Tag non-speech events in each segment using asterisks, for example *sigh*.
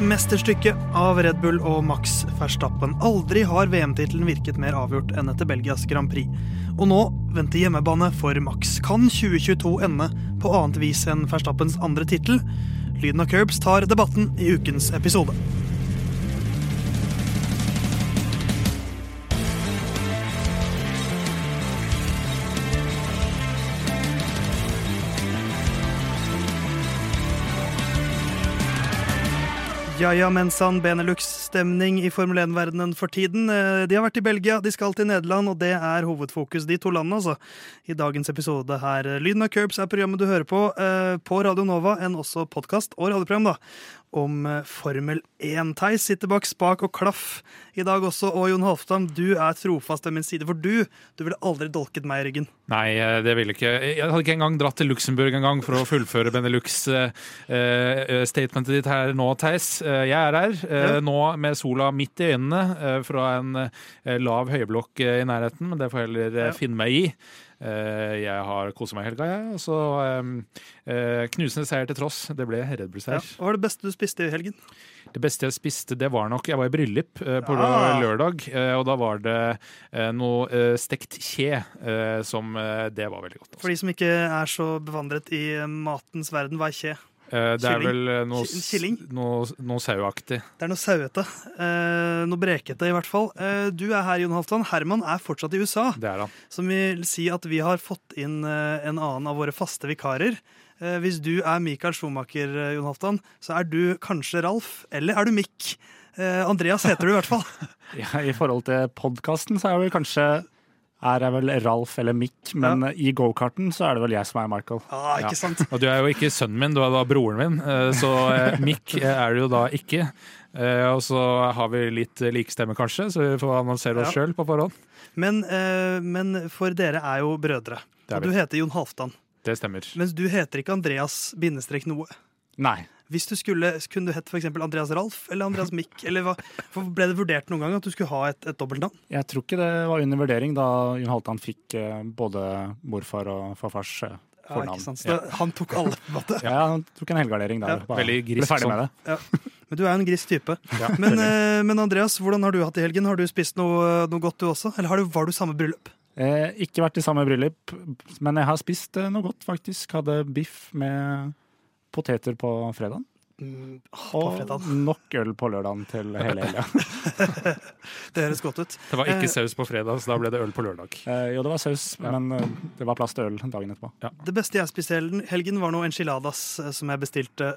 Mesterstykke av Red Bull og Max Verstappen. Aldri har VM-tittelen virket mer avgjort enn etter Belgias Grand Prix. Og nå venter hjemmebane for Max. Kan 2022 ende på annet vis enn Verstappens andre tittel? Lyden av Curbs tar debatten i ukens episode. Ja ja, mensan Benelux-stemning i Formel 1-verdenen for tiden. Eh, De har vært i Belgia, de skal til Nederland, og det er hovedfokus, de to landene, altså. I dagens episode her. Lyden av Curbs er programmet du hører på eh, på Radio Nova, enn også podkast og radioprogram, da. Om eh, Formel 1. Theis sitter bak spak og klaff i dag også, og Jon Halvdan, du er trofast ved min side, for du, du ville aldri dolket meg i ryggen. Nei, eh, det ville ikke. Jeg hadde ikke engang dratt til Luxembourg en gang for å fullføre Benelux-statementet ditt her nå, Theis. Eh, Jeg er her eh, Ja. nå med sola midt i øynene eh, fra en eh, lav høyblokk eh, i nærheten, men det får jeg heller eh, Ja. finne meg i. Eh, Jeg har koset meg i helga, jeg. Og så eh, knusende seier til tross. Det ble Red Bull-seier. Hva var det beste du spiste i helgen? Det beste jeg spiste, det var nok Jeg var i bryllup eh, på Ah. lørdag, og da var det noe stekt kje som Det var veldig godt. Også. For de som ikke er så bevandret i matens verden, hva er kje? Eh, det er vel eh, noe, killing? noe, noe sauaktig. Det er noe sauete. Eh, noe brekete, i hvert fall. Eh, du er her, Jon Halvdan. Herman er fortsatt i USA. Det er han. Som vil si at vi har fått inn eh, en annen av våre faste vikarer. Eh, hvis du er Michael Schumacher, Jon Halvdan, så er du kanskje Ralf, eller er du Mick? Eh, Andreas heter du i hvert fall. *laughs* Ja, I forhold til podkasten så er jeg vel kanskje er jeg vel Ralf eller Mick, men i gokarten så er det vel jeg som er Michael. Ah, ikke Ja. sant? Og du er jo ikke sønnen min, du er da broren min, eh, så eh, Mick eh, er du jo da ikke. Eh, Og så har vi litt likstemme, kanskje, så vi får annonsere oss Ja. sjøl på forhånd. Men, eh, men for dere er jo brødre. Det er Og du heter Jon Halvdan. Det stemmer. Mens du heter ikke Andreas bindestrek noe. Nei. Hvis du skulle, Kunne du hett for eksempel Andreas Ralf eller Andreas Mick? Eller hva? For ble det vurdert noen gang at du skulle ha et, et dobbeltnavn? Jeg tror ikke det var under vurdering da Jon Halvdan fikk eh, både morfar og farfars fornavn. Ja, fornavn. ikke sant? Så da, han tok alle, på en måte. Ja, han tok en helgardering der. Ja. Veldig grisk. ble ferdig sånn. med det. Men du er jo en grisk type. Ja, Men, eh, men Andreas, hvordan har du hatt det i helgen? Har du spist noe, noe godt du også? Eller har du, var du samme bryllup? Eh, ikke vært i samme bryllup, men jeg har spist eh, noe godt, faktisk. Hadde biff med poteter på fredagen. Mm, på Og *laughs* nok øl på lørdagen til hele helga. *laughs* Det høres godt ut. Det var ikke Eh, saus på fredag, så da ble det øl på lørdag. Eh, jo, det var saus, Ja. men eh, det var plass til øl dagen etterpå. Det beste jeg spiste i helgen- var noe enchiladas eh, som jeg bestilte.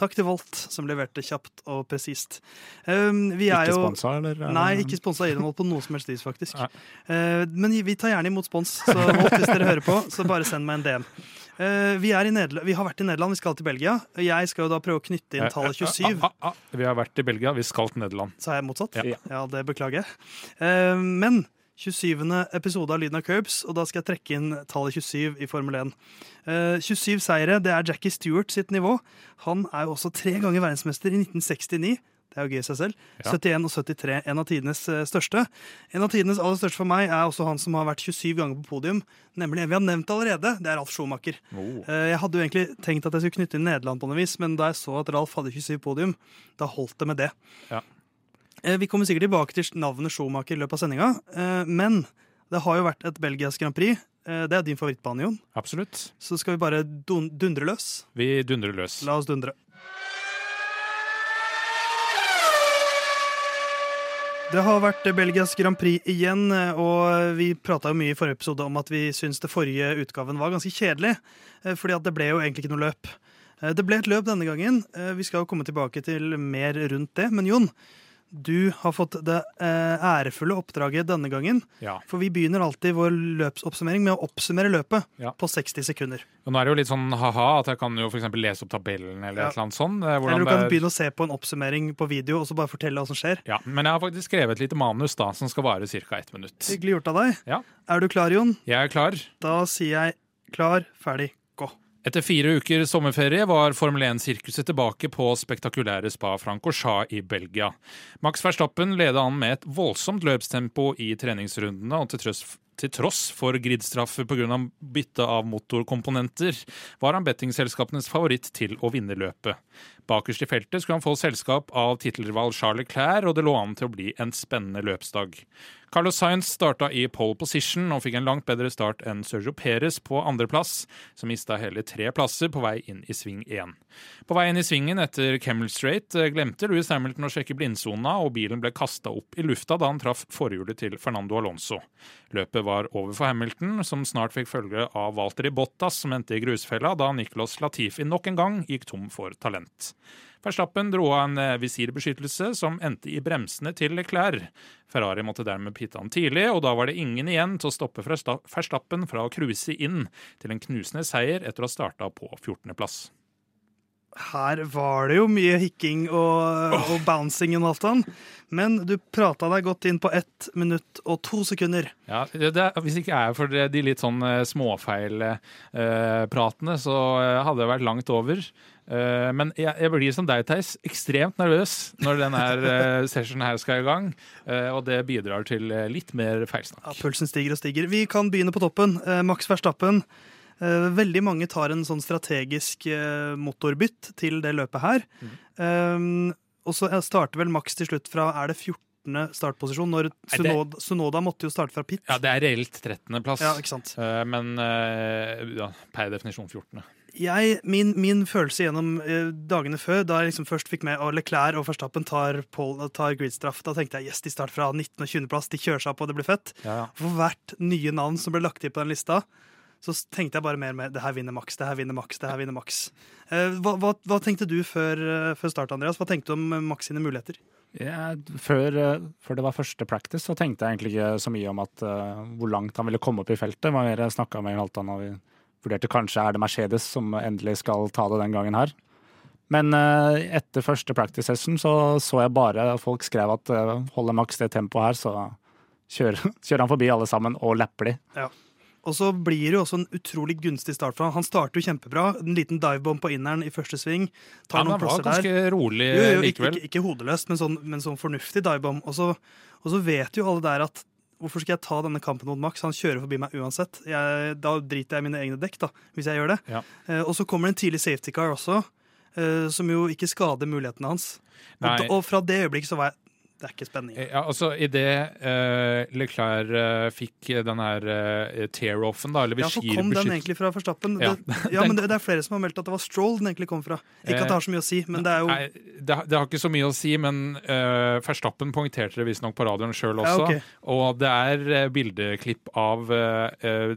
Takk til Volt, som leverte kjapt og presist. Vi er Ikke jo sponsa, eller? er Nei, ikke sponsa innhold på noe som helst vis, faktisk. Nei. Eh, men vi tar gjerne imot spons, så Volt, hvis dere hører på, så bare send meg en DM. Eh, vi, er i vi har vært i Nederland, vi skal til Belgia. Jeg skal jo da prøve å knytte inn tallet 27. Ah, ah, ah. Vi har vært i Belgia, vi skal til Nederland. Sa jeg motsatt? Ja. Ja, det beklager jeg. Eh, men 27. episode av Lyden av Curbs, og da skal jeg trekke inn tallet 27 i Formel 1. Eh, 27 seire, det er Jackie Stewart sitt nivå. Han er jo også tre ganger verdensmester i 1969. Det er jo gøy i seg selv. Ja. 71 og 73, en av tidenes eh, største. En av tidenes aller største for meg er også han som har vært 27 ganger på podium. Nemlig en vi har nevnt allerede. Det er Ralf Schumacher. Oh. Eh, Jeg hadde jo egentlig tenkt at jeg skulle knytte inn Nederland på noe vis, men da jeg så at Ralf hadde 27 podium, da holdt det med det. Ja. Eh, Vi kommer sikkert tilbake til navnet Schumacher i løpet av sendinga, men det har jo vært et belgisk Grand Prix. Det er din favorittbane, Jon. Absolutt. Så skal vi bare dundre løs. Vi dundrer løs. La oss dundre. Det har vært Belgias Grand Prix igjen, og vi prata mye i forrige episode om at vi syns det forrige utgaven var ganske kjedelig, eh, fordi at det ble jo egentlig ikke noe løp. Eh, Det ble et løp denne gangen. Eh, Vi skal jo komme tilbake til mer rundt det. Men Jon, du har fått det eh, ærefulle oppdraget denne gangen. Ja. For vi begynner alltid vår løpsoppsummering med å oppsummere løpet Ja. på 60 sekunder. Og nå er det jo litt sånn ha-ha at jeg kan jo eksempel lese opp tabellen eller Ja. et eller annet sånt. eh, Eller du kan er- begynne å se på en oppsummering på video og så bare fortelle hva som skjer. Ja, Men jeg har faktisk skrevet et lite manus da, som skal vare ca. ett minutt. Hyggelig gjort av deg. Ja. Er du klar, Jon? Jeg er klar. Da sier jeg klar, ferdig, gå. Etter fire uker sommerferie var Formel 1-sirkuset tilbake på spektakulære Spa-Francorchamps i Belgia. Max Verstappen ledet an med et voldsomt løpstempo i treningsrundene, og til tross Til tross for gridstraffer pga. bytte av motorkomponenter, var han bettingselskapenes favoritt til å vinne løpet. Bakerst i feltet skulle han få selskap av tittelrival Charles Leclerc, og det lå an til å bli en spennende løpsdag. Carlos Sainz starta i pole position og fikk en langt bedre start enn Sergio Perez på andreplass, som mista hele tre plasser på vei inn i sving én. På vei inn i svingen etter Kemmel Straight eh, glemte Louis Hamilton å sjekke blindsona, og bilen ble kasta opp i lufta da han traff forhjulet til Fernando Alonso. Løpet var over for Hamilton, som snart fikk følge av Walter Bottas, som endte i grusfella da Nicolas Latifi nok en gang gikk tom for talent. Verstappen dro av en eh, visirbeskyttelse som endte i bremsene til Leclerc. Ferrari måtte dermed pitte han tidlig, og da var det ingen igjen til å stoppe Verstappen fra å cruise inn til en knusende seier etter å ha starta på 14.-plass. Her var det jo mye hikking og, oh. og bouncing og sånt. Men du prata deg godt inn på ett minutt og to sekunder. Ja, det, det, Hvis ikke er for de litt sånn eh, småfeilpratene, eh, så eh, hadde det vært langt over. Eh, men jeg, jeg, blir som deg, Theis, ekstremt nervøs når denne uh, *laughs* sessionen her skal i gang. Eh, og det bidrar til litt mer feilsnakk. Ja, Pulsen stiger og stiger. Vi kan begynne på toppen. Max Verstappen. Veldig mange tar en sånn strategisk motorbytt til det løpet her. Mm. og så starter vel Max til slutt fra er det 14 startposisjon, når Sunoda, Sunoda, måtte jo starte fra pit. Ja, det er reelt 13.-plass, ja, men ja, per definisjon 14 jeg, min, min, følelse gjennom eh, dagene før, da jeg liksom først fikk med og Leclerc og Verstappen tar, tar gridstraff, da tenkte jeg yes, de starter fra 19. og 20.-plass, de kjører seg opp, og det blir fett. Ja. For hvert nye navn som ble lagt til på den lista, så tenkte jeg bare mer med det her vinner Max, det her vinner Max, det her vinner Max. Eh, hva, hva, hva, tenkte du før, eh, før, start, Andreas? Hva tenkte du om Max sine muligheter? Ja, før, eh, før, det var første practice, så tenkte jeg egentlig ikke så mye om at, uh, hvor langt han ville komme opp i feltet. Var mer snakka med Halvdan og vi vurderte kanskje er det Mercedes som endelig skal ta det den gangen her. Men uh, etter første practice session så så jeg bare folk skrev at uh, holder Max det tempoet her, så kjører, *laughs* kjører, han forbi alle sammen og lapper de. Ja. Og så blir det jo også en utrolig gunstig start for ham. Han starter jo kjempebra. En liten divebomb på inneren i første sving. Tar ja, noen plasser der. Ganske rolig jo, jo, likevel. Ikke, ikke, hodeløst, men sånn, men sånn fornuftig divebomb. Og og så vet jo alle der at Hvorfor skal jeg ta denne kampen mot Max? Han kjører forbi meg uansett. Jeg, da driter jeg i mine egne dekk, da, hvis jeg gjør det. Ja. Eh, og så kommer det en tidlig safety car også, eh, som jo ikke skader mulighetene hans. Og, og, fra det øyeblikket så var jeg det er ikke spenning. Ja, altså Idet uh, Leclerc uh, fikk den her uh, tear-offen, da, eller Ja, så kom den egentlig fra Forstappen. Ja, det, ja men det, det, er flere som har meldt at det var Stroll den egentlig kom fra. Ikke at det har så mye å si, men det er jo Nei, det, det har ikke så mye å si, men uh, Verstappen poengterte det visstnok på radioen sjøl også. Ja, okay. Og det er bildeklipp av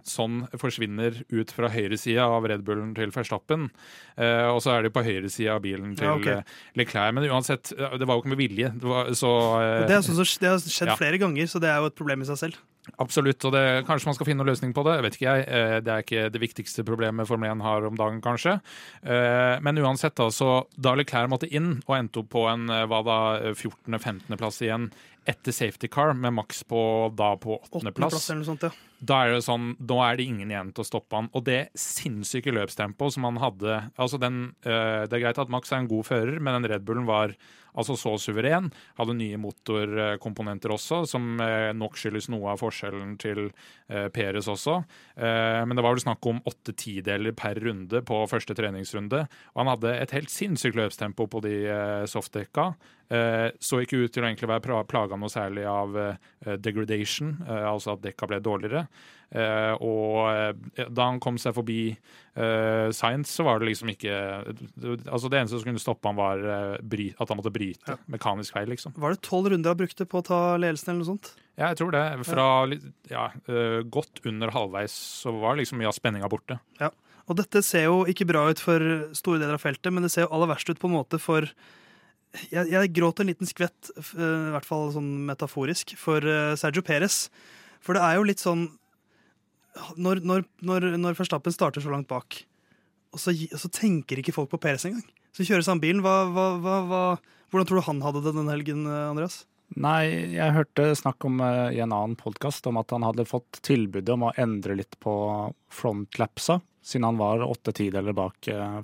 sånn forsvinner ut fra høyresida av Red Bullen til Verstappen. og så er det på høyresida av bilen til ja, okay. Leclerc. Men uansett, det var jo ikke med vilje. Det var, så Eh, det, sånn, det, har skjedd ja. flere ganger, så det er jo et problem i seg selv. Absolutt, og det, kanskje man skal finne noen løsning på det. vet ikke jeg. Eh, det er ikke det viktigste problemet Formel 1 har om dagen, kanskje. Eh, men uansett, da, så da Leclerc måtte inn og endte opp på en hva da, 14.-15.-plass igjen etter safety car, med maks på da på åttendeplass. Ja. Da er det sånn, nå er det ingen igjen til å stoppe han. Og det sinnssyke løpstempoet som han hadde altså den, Det er greit at Max er en god fører, men den Red Bullen var altså så suveren. Hadde nye motorkomponenter også, som eh, nok skyldes noe av forskjellen til eh, Peres også. Eh, men det var vel snakk om åtte tideler per runde på første treningsrunde. Og han hadde et helt sinnssykt løpstempo på de softdekka. Så ikke ut til å egentlig være plaga noe særlig av degradation, altså at dekka ble dårligere. Uh, og uh, da han kom seg forbi uh, Science, så var det liksom ikke Altså Det eneste som kunne stoppe han var at han måtte bryte. Ja. Mekanisk feil, liksom. Var det tolv runder han brukte på å ta ledelsen, eller noe sånt? Ja, jeg tror det. Fra ja, godt under halvveis så var liksom mye av spenninga borte. Ja. Og dette ser jo ikke bra ut for store deler av feltet, men det ser jo aller verst ut på en måte for jeg, jeg gråt en liten skvett, i hvert fall sånn metaforisk, for Sergio Perez. For det er jo litt sånn når, når, når, når Verstappen starter så langt bak, og så, så tenker ikke folk på Peres engang. Så kjøres han bilen. Hva, hva, hva, hvordan tror du han hadde det den helgen, Andreas? Nei, jeg hørte snakk om uh, i en annen podkast om at han hadde fått tilbudet om å endre litt på frontlapsa, siden han var åtte tideler bak uh.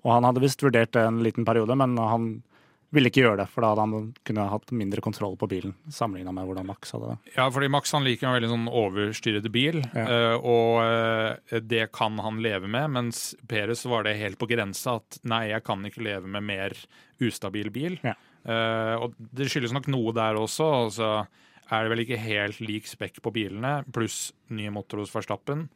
Og han hadde visst vurdert det en liten periode, men han ville ikke gjøre det, for da hadde han kunne hatt mindre kontroll på bilen sammenligna med hvordan Max hadde det. Ja, fordi Max han liker en veldig sånn overstyrete bil, Ja. eh, og eh, det kan han leve med. Mens Peres var det helt på grensa at nei, jeg kan ikke leve med mer ustabil bil. Ja. Eh, og det skyldes nok noe der også. altså så er det vel ikke helt lik spekk på bilene, pluss nye motor hos Verstappen.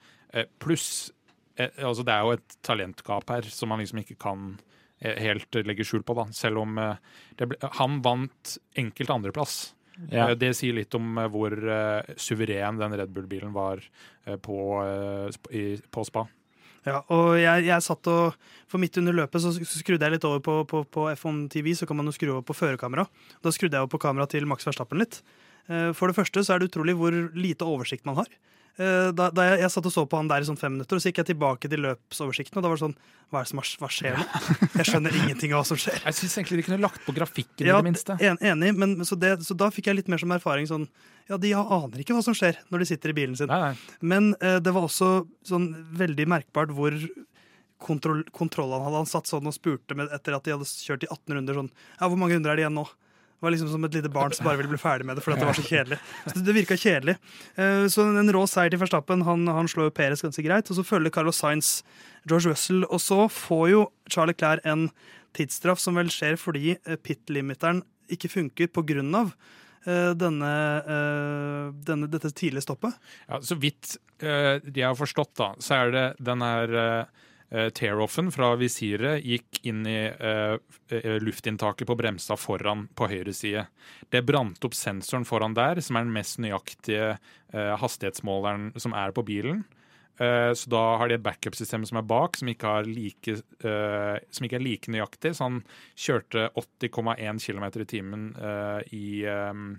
Pluss altså Det er jo et talentgap her som man liksom ikke kan helt legge skjul på, da. Selv om eh, ble, han vant enkelt andreplass. Ja. Eh, Det sier litt om eh, hvor eh, suveren den Red Bull-bilen var eh, på, eh, på spa. Ja, og jeg, jeg satt og For midt under løpet så skrudde jeg litt over på, på, på F1 TV, så kan man jo skru over på førerkamera. Da skrudde jeg over på kamera til Max Verstappen litt. Eh, For det første så er det utrolig hvor lite oversikt man har. Eh, Da, da jeg, jeg satt og så på han der i sånn fem minutter, og så gikk jeg tilbake til løpsoversikten, og da var det sånn Hva er det som har, hva skjer nå? Jeg skjønner ingenting av hva som skjer. Jeg syns egentlig de kunne lagt på grafikken Ja, i det minste. En, enig, men så, det, så da fikk jeg litt mer som erfaring sånn Ja, de aner ikke hva som skjer når de sitter i bilen sin. Nei, nei. Men eh, det var også sånn veldig merkbart hvor kontroll, kontrollene hadde han satt sånn og spurte med, etter at de hadde kjørt i 18 runder sånn Ja, hvor mange runder er det igjen nå? Det var liksom som et lite barn som bare ville bli ferdig med det fordi det var så kjedelig. Så det virka kjedelig. Eh, Så en rå seier til Verstappen. Han, han slår jo Perez ganske greit. Og så følger Carlos Sainz George Russell. Og så får jo Charlie Clair en tidsstraff som vel skjer fordi eh, pit-limiteren ikke funker på grunn av eh, denne, denne, dette tidlige stoppet. Ja, så vidt jeg har forstått, da, så er det den her tear-offen fra visiret gikk inn i eh, eh, luftinntaket på bremsa foran på høyre side. Det brant opp sensoren foran der, som er den mest nøyaktige uh, hastighetsmåleren som er på bilen. Uh, så da har de et backup-system som er bak, som ikke, har like, eh, som ikke er like nøyaktig. Så han kjørte 80,1 km i timen eh, i um,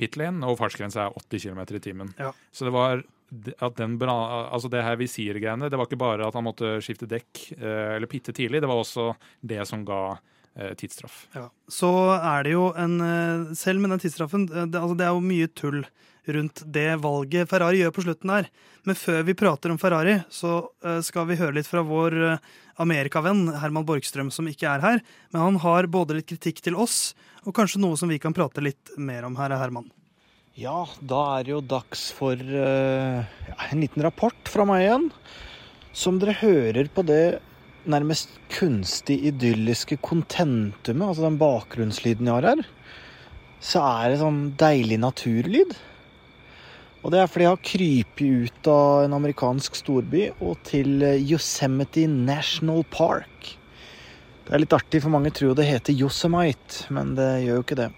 pit lane, og fartsgrensa er 80 km i timen. Ja. Så det var at den, altså det her visirgreiene, det var ikke bare at han måtte skifte dekk eh, eller pitte tidlig, det var også det som ga eh, tidsstraff. Ja. Så er det jo en eh, Selv med den tidsstraffen, det, altså det er jo mye tull rundt det valget Ferrari gjør på slutten her. Men før vi prater om Ferrari, så skal vi høre litt fra vår amerikavenn Herman Borgstrøm, som ikke er her. Men han har både litt kritikk til oss, og kanskje noe som vi kan prate litt mer om her, Herman. Ja, da er det jo dags for uh, en liten rapport fra meg igjen. Som dere hører på det nærmest kunstig idylliske kontentumet, altså den bakgrunnslyden jeg har her, så er det sånn deilig naturlyd. Og det er fordi jeg har krypet ut av en amerikansk storby og til eh, Yosemite National Park. Det er litt artig, for mange tror det heter Yosemite, men det gjør jo ikke det.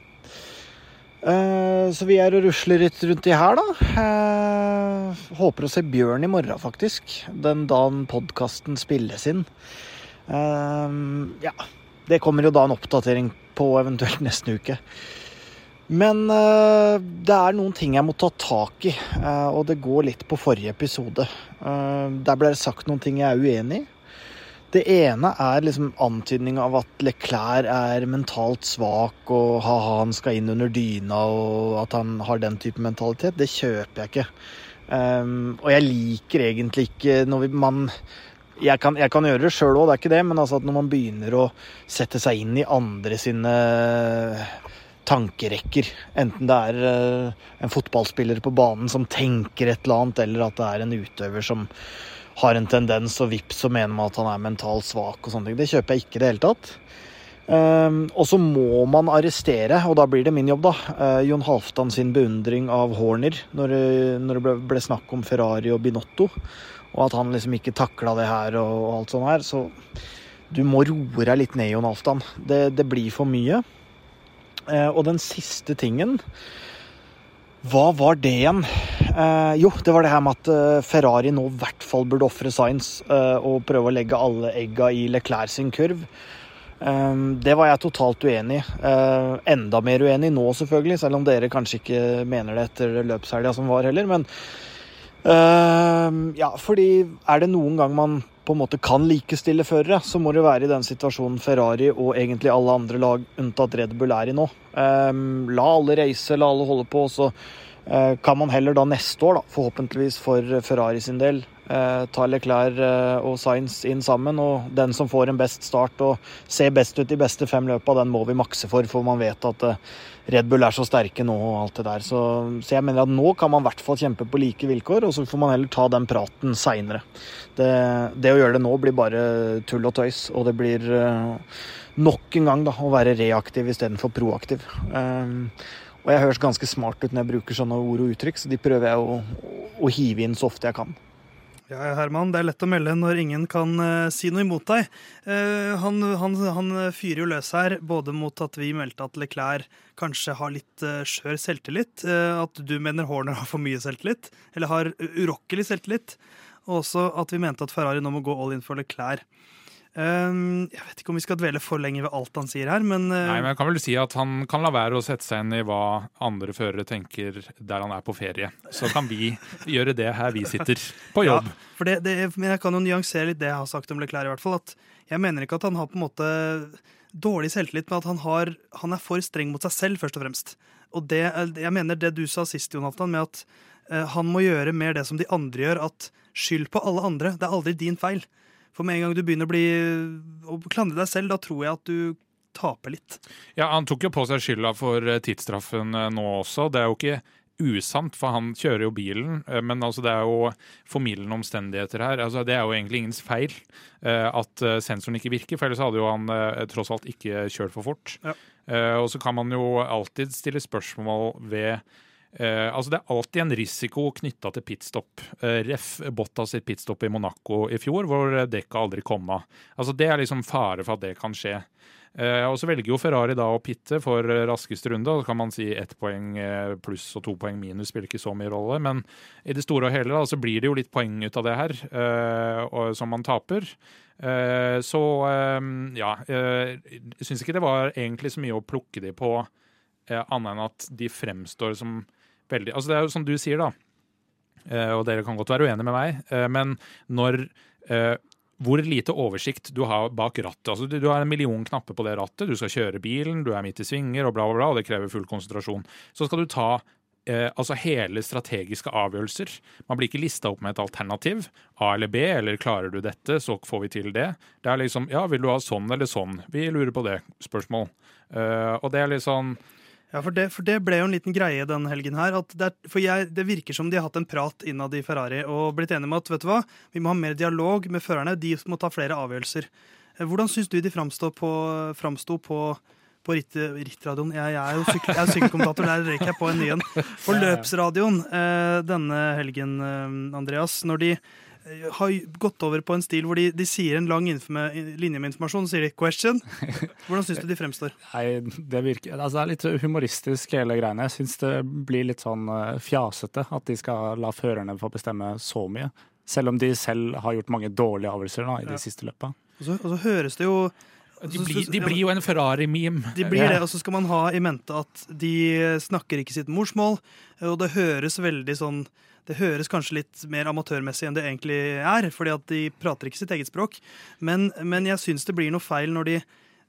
Eh, Så vi er og rusler litt rundt i her, da. Eh, Håper å se bjørn i morgen, faktisk. Den dagen podkasten spilles inn. Eh, Ja. Det kommer jo da en oppdatering på eventuelt neste uke. Men det er noen ting jeg må ta tak i, og det går litt på forrige episode. Der ble det sagt noen ting jeg er uenig i. Det ene er liksom antydning av at Leclerc er mentalt svak og ha-ha, han skal inn under dyna og at han har den type mentalitet. Det kjøper jeg ikke. Um, og jeg liker egentlig ikke når vi, man jeg kan, jeg kan gjøre det sjøl òg, det er ikke det, men altså at når man begynner å sette seg inn i andre sine tankerekker, enten det er eh, en fotballspiller på banen som tenker et eller annet, eller at det er en utøver som har en tendens, og vips så mener man at han er mentalt svak og sånne ting. Det kjøper jeg ikke i det hele tatt. Um, og så må man arrestere, og da blir det min jobb, da. Uh, Jon Halvdan sin beundring av Horner når, det- når det ble, ble snakk om Ferrari og Binotto, og at han liksom ikke takla det her og, og alt sånt her. Så du må roe deg litt ned, Jon Halvdan. Det, det blir for mye. Uh, og den siste tingen Hva var det igjen? Eh, jo, det var det her med at eh, Ferrari nå i hvert fall burde ofre Science eh, og prøve å legge alle egga i Leclerc sin kurv. Eh, det var jeg totalt uenig i. Eh, enda mer uenig nå, selvfølgelig, selv om dere kanskje ikke mener det etter løpshelga som var heller. Men eh, ja, fordi er det noen gang man på en måte kan likestille førere, så må det være i den situasjonen Ferrari og egentlig alle andre lag unntatt Red Bull er i nå. Eh, la alle reise, la alle holde på, så Eh, kan man heller da neste år, da, forhåpentligvis for Ferrari sin del, Eh, ta Leclerc eh, og Sainz inn sammen, og den som får en best start og ser best ut i beste fem løpa, den må vi makse for, for man vet at eh, Red Bull er så sterke nå og alt det der. Så, så jeg mener at nå kan man i hvert fall kjempe på like vilkår, og så får man heller ta den praten seinere. Det, det, å gjøre det nå blir bare tull og tøys, og det blir eh, nok en gang da, å være reaktiv istedenfor proaktiv. Og jeg høres ganske smart ut når jeg bruker sånne ord og uttrykk, så de prøver jeg å, å hive inn så ofte jeg kan. Ja, Herman, det er lett å melde når ingen kan uh, si noe imot deg. Uh, han, han, han, fyrer jo løs her, både mot at vi meldte at Leclerc kanskje har litt uh, skjør selvtillit, at du mener Horner har for mye selvtillit, eller har urokkelig selvtillit, og også at vi mente at Ferrari nå må gå all in for Leclerc. Um, jeg vet ikke om vi skal dvele for lenge ved alt han sier her, men uh, Nei, men jeg kan vel si at han kan la være å sette seg inn i hva andre førere tenker der han er på ferie. Så kan vi *laughs* gjøre det her vi sitter på jobb. Ja, for det, det, men jeg kan jo nyansere litt det jeg har sagt om Leclerc, i hvert fall. At jeg mener ikke at han har på en måte dårlig selvtillit, men at han, har, han er for streng mot seg selv, først og fremst. Og det, jeg mener det du sa sist, Jonathan, med at uh, han må gjøre mer det som de andre gjør, at skyld på alle andre. Det er aldri din feil. For med en gang du begynner å, bli, å klandre deg selv, da tror jeg at du taper litt. Ja, Han tok jo på seg skylda for eh, tidsstraffen eh, nå også. Det er jo ikke usant, for han kjører jo bilen. Eh, men altså, det er jo formildende omstendigheter her. Altså, det er jo egentlig ingens feil at sensoren ikke virker, for ellers hadde jo han tross alt ikke kjørt for fort. Ja. Og så kan man jo alltid stille spørsmål ved Eh, altså Det er alltid en risiko knytta til pitstop. Eh, Ref Botta sitt pitstop i Monaco i fjor, hvor dekka aldri kom av. Altså Det er liksom fare for at det kan skje. Eh, og Så velger jo Ferrari da å pitte for raskeste runde. Så kan man si ett poeng eh, pluss og to poeng minus spiller ikke så mye rolle. Men i det store og hele da, så blir det jo litt poeng ut av det her, eh, og, som man taper. Eh, så ja, jeg syns ikke det var egentlig så mye å plukke de på, annet enn at de fremstår som veldig Altså det er jo som du sier, da, eh, og dere kan godt være uenige med meg, eh, men når eh, hvor lite oversikt du har bak rattet. Altså, du, har en million knapper på det rattet, du skal kjøre bilen, du er midt i svinger og bla, bla, bla, og det krever full konsentrasjon. Så skal du ta eh, altså hele strategiske avgjørelser. Man blir ikke lista opp med et alternativ, A eller B, eller klarer du dette, så får vi til det. Det er liksom ja, vil du ha sånn eller sånn? Vi lurer på det. Spørsmål. Uh, og det er litt sånn ja, for det, for det, ble jo en liten greie den helgen her. Det, er, for jeg, det virker som de har hatt en prat innad i Ferrari og blitt enige om at vet du hva, vi må ha mer dialog med førerne. De må ta flere avgjørelser. Eh, hvordan syns du de framsto på, framsto på, på ritt, rittradioen? Jeg, jeg, er jo syk, jeg er sykkelkommentator, der røyk jeg på en ny en. På løpsradioen eh, denne helgen, eh, Andreas, når de har gått over på en stil hvor de, de sier en lang linje med informasjon, sier de 'question'. *laughs* Hvordan syns du de fremstår? Nei, Det virker, altså det er litt humoristisk hele greiene. Jeg syns det blir litt sånn uh, fjasete at de skal la førerne få bestemme så mye. Selv om de selv har gjort mange dårlige avgjørelser i de ja. siste løpa. Og så, og så høres det jo de blir, de blir, jo en Ferrari-meme. De blir det, Og så skal man ha i mente at de snakker ikke sitt morsmål, og det høres veldig sånn det høres kanskje litt mer amatørmessig enn det egentlig er, fordi at de prater ikke sitt eget språk. Men, men jeg syns det blir noe feil når de,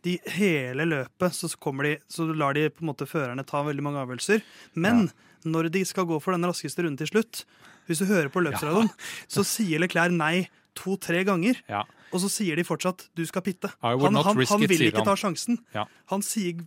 de hele løpet så, de, så, lar de på en måte førerne ta veldig mange avgjørelser. Men ja. når de skal gå for den raskeste runden til slutt, hvis du hører på løpsradioen, ja. *laughs* så sier Leclerc nei to-tre ganger. Ja. Og så sier de fortsatt 'du skal pitte'. Han, han, han vil ikke ta sjansen. Ja. Han sier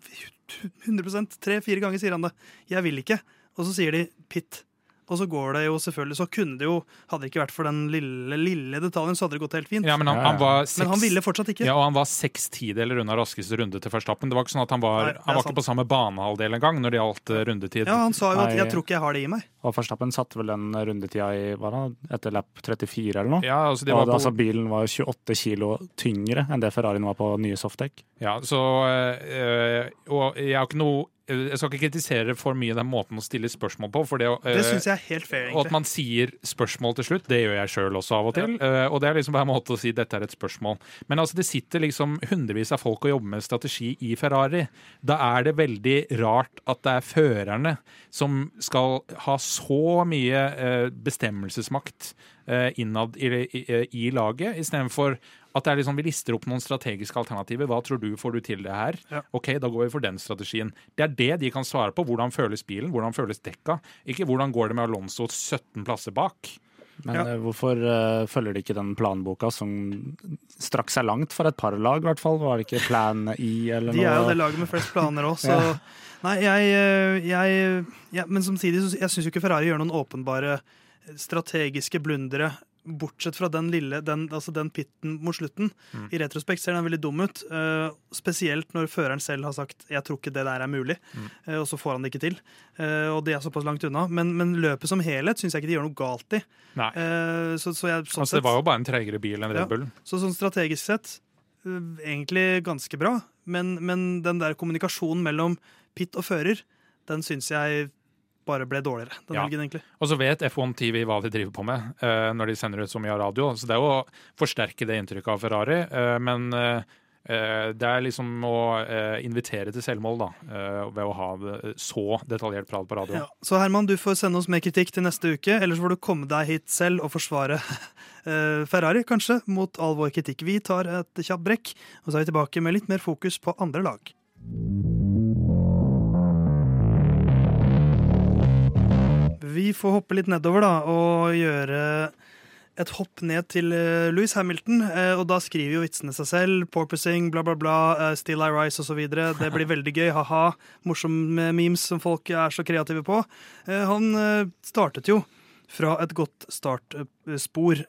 100 tre-fire ganger sier han det. 'Jeg vil ikke'. Og så sier de 'pitt'. Og så går det jo selvfølgelig Så kunne det jo Hadde det ikke vært for den lille, lille detaljen, så hadde det gått helt fint. Ja, men, han, han var seks, men han ville fortsatt ikke. Ja, og han var seks tideler unna raskeste runde til Verstappen. Det var ikke sånn at han var, Nei, han var ikke på samme banehalvdel engang når det gjaldt uh, rundetid. Ja, han sa jo at 'jeg tror ikke jeg har det i meg'. Og Verstappen satte vel den rundetida i hva da, etter lap 34 eller noe. Ja, altså, og på... altså, bilen var 28 kilo tyngre enn det Ferrarien var på nye softdekk. Ja, så øh, Og jeg har ikke noe jeg skal ikke kritisere for mye den måten å stille spørsmål på. For det, det eh, synes jeg er helt fair, egentlig. Og at man sier spørsmål til slutt, det gjør jeg sjøl også av og til. Ja. Uh, og det er liksom bare en måte å si dette er et spørsmål. Men altså, det sitter liksom hundrevis av folk og jobber med strategi i Ferrari. Da er det veldig rart at det er førerne som skal ha så mye uh, bestemmelsesmakt uh, innad i, i, i laget, istedenfor at det er liksom, vi lister opp noen strategiske alternativer. Hva tror du får du til det her? Ja. Ok, da går vi for den strategien. Det er det de kan svare på. Hvordan føles bilen? Hvordan føles dekka? Ikke hvordan går det med Alonso 17 plasser bak? Men Ja. eh, hvorfor uh, følger de ikke den planboka som strakk seg langt for et par lag, i hvert fall? Var det ikke Plan I eller noe? De er jo det laget med flest planer òg, så Ja. Nei, jeg, eh, jeg ja, Men samtidig så jeg syns jo ikke Ferrari gjør noen åpenbare strategiske blundere. Bortsett fra den lille, den, altså den pitten mot slutten. Mm. I retrospekt ser den veldig dum ut. Uh, spesielt når føreren selv har sagt 'jeg tror ikke det der er mulig', Mm. uh, og så får han det ikke til. Uh, og det er såpass langt unna. Men, men løpet som helhet syns jeg ikke de gjør noe galt i. Så, så, jeg, sånn Altså, det var jo bare en tregere bil enn Ja. Red Bull. så sånn strategisk sett egentlig ganske bra. Men, men den der kommunikasjonen mellom pit og fører, den syns jeg bare ble dårligere den Ja. helgen, egentlig. Og så vet F1 TV hva de driver på med uh, når de sender ut så mye av radio. Så det er jo å forsterke det inntrykket av Ferrari. Uh, men uh, det er liksom å invitere til selvmål, da. ved å ha så detaljert prat på radio. Ja. Så Herman, du får sende oss mer kritikk til neste uke, eller så får du komme deg hit selv og forsvare *laughs* Ferrari, kanskje, mot all vår kritikk. Vi tar et kjapt brekk, og så er vi tilbake med litt mer fokus på andre lag. Vi får hoppe litt nedover da, og gjøre et hopp ned til eh, Louis Hamilton. eh, og da skriver jo vitsene seg selv. Porpoising, bla, bla, bla. eh, Still I Rise osv. Det blir *laughs* veldig gøy. Ha-ha. Morsomme memes som folk er så kreative på. Han startet jo fra et godt startspor.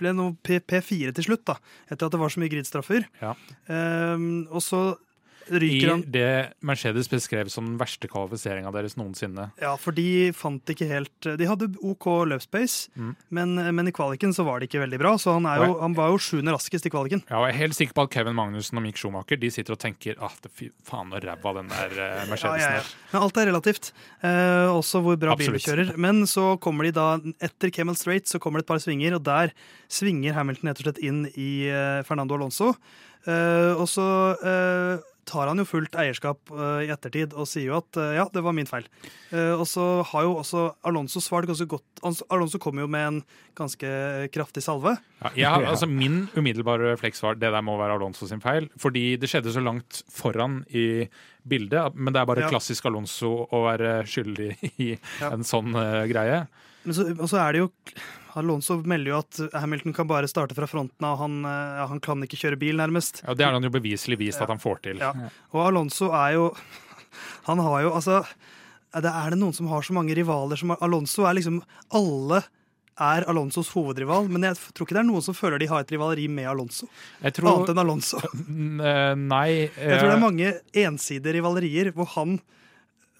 Ble nå P- P4 til slutt, da, etter at det var så mye gridstraffer. Ja. Og så ryker han det Mercedes beskrev som den verste kvalifiseringa deres noensinne. Ja, for de fant ikke helt De hadde OK løpspace, Mm. men, men i kvaliken så var det ikke veldig bra. Så han, jo, han var jo sjuende raskest i kvaliken. Ja, og jeg er helt sikker på at Kevin Magnussen og Mick Schumacher de sitter og tenker ah, det, fy faen og ræva den der Mercedesen Ja, Mercedesen ja, ja. er. Men alt er relativt. Eh, også hvor bra bil Absolutt. kjører. Men så kommer de da, etter Camel Straight, så kommer det et par svinger, og der svinger Hamilton rett og slett inn i eh, Fernando Alonso. Uh, og så eh, tar han jo fullt eierskap eh, i ettertid og sier jo at eh, ja, det var min feil. Eh, og så har jo også Alonso svart ganske godt. Alonso- Alonso kom jo med en ganske kraftig salve. Ja, jeg har, *laughs* altså Min umiddelbare refleks var det der må være Alonso sin feil. Fordi det skjedde så langt foran i bildet. Men det er bare Ja. klassisk Alonso å være skyldig i Ja. en sånn uh, greie. Men så, og så er det jo Alonso melder jo at Hamilton kan bare starte fra fronten av. Han, eh, ja, han kan ikke kjøre bil, nærmest. Ja, Det har han jo beviselig vist Ja. at han får til. Ja. Og Alonso er jo *laughs* Han har jo altså det, er det noen som har så mange rivaler som Alonso er liksom Alle er Alonsos hovedrival, men jeg tror ikke det er noen som føler de har et rivaleri med Alonso. Jeg tror Annet enn Alonso. Eh, Nei Jeg tror det er eh, mange ensidige rivalerier hvor han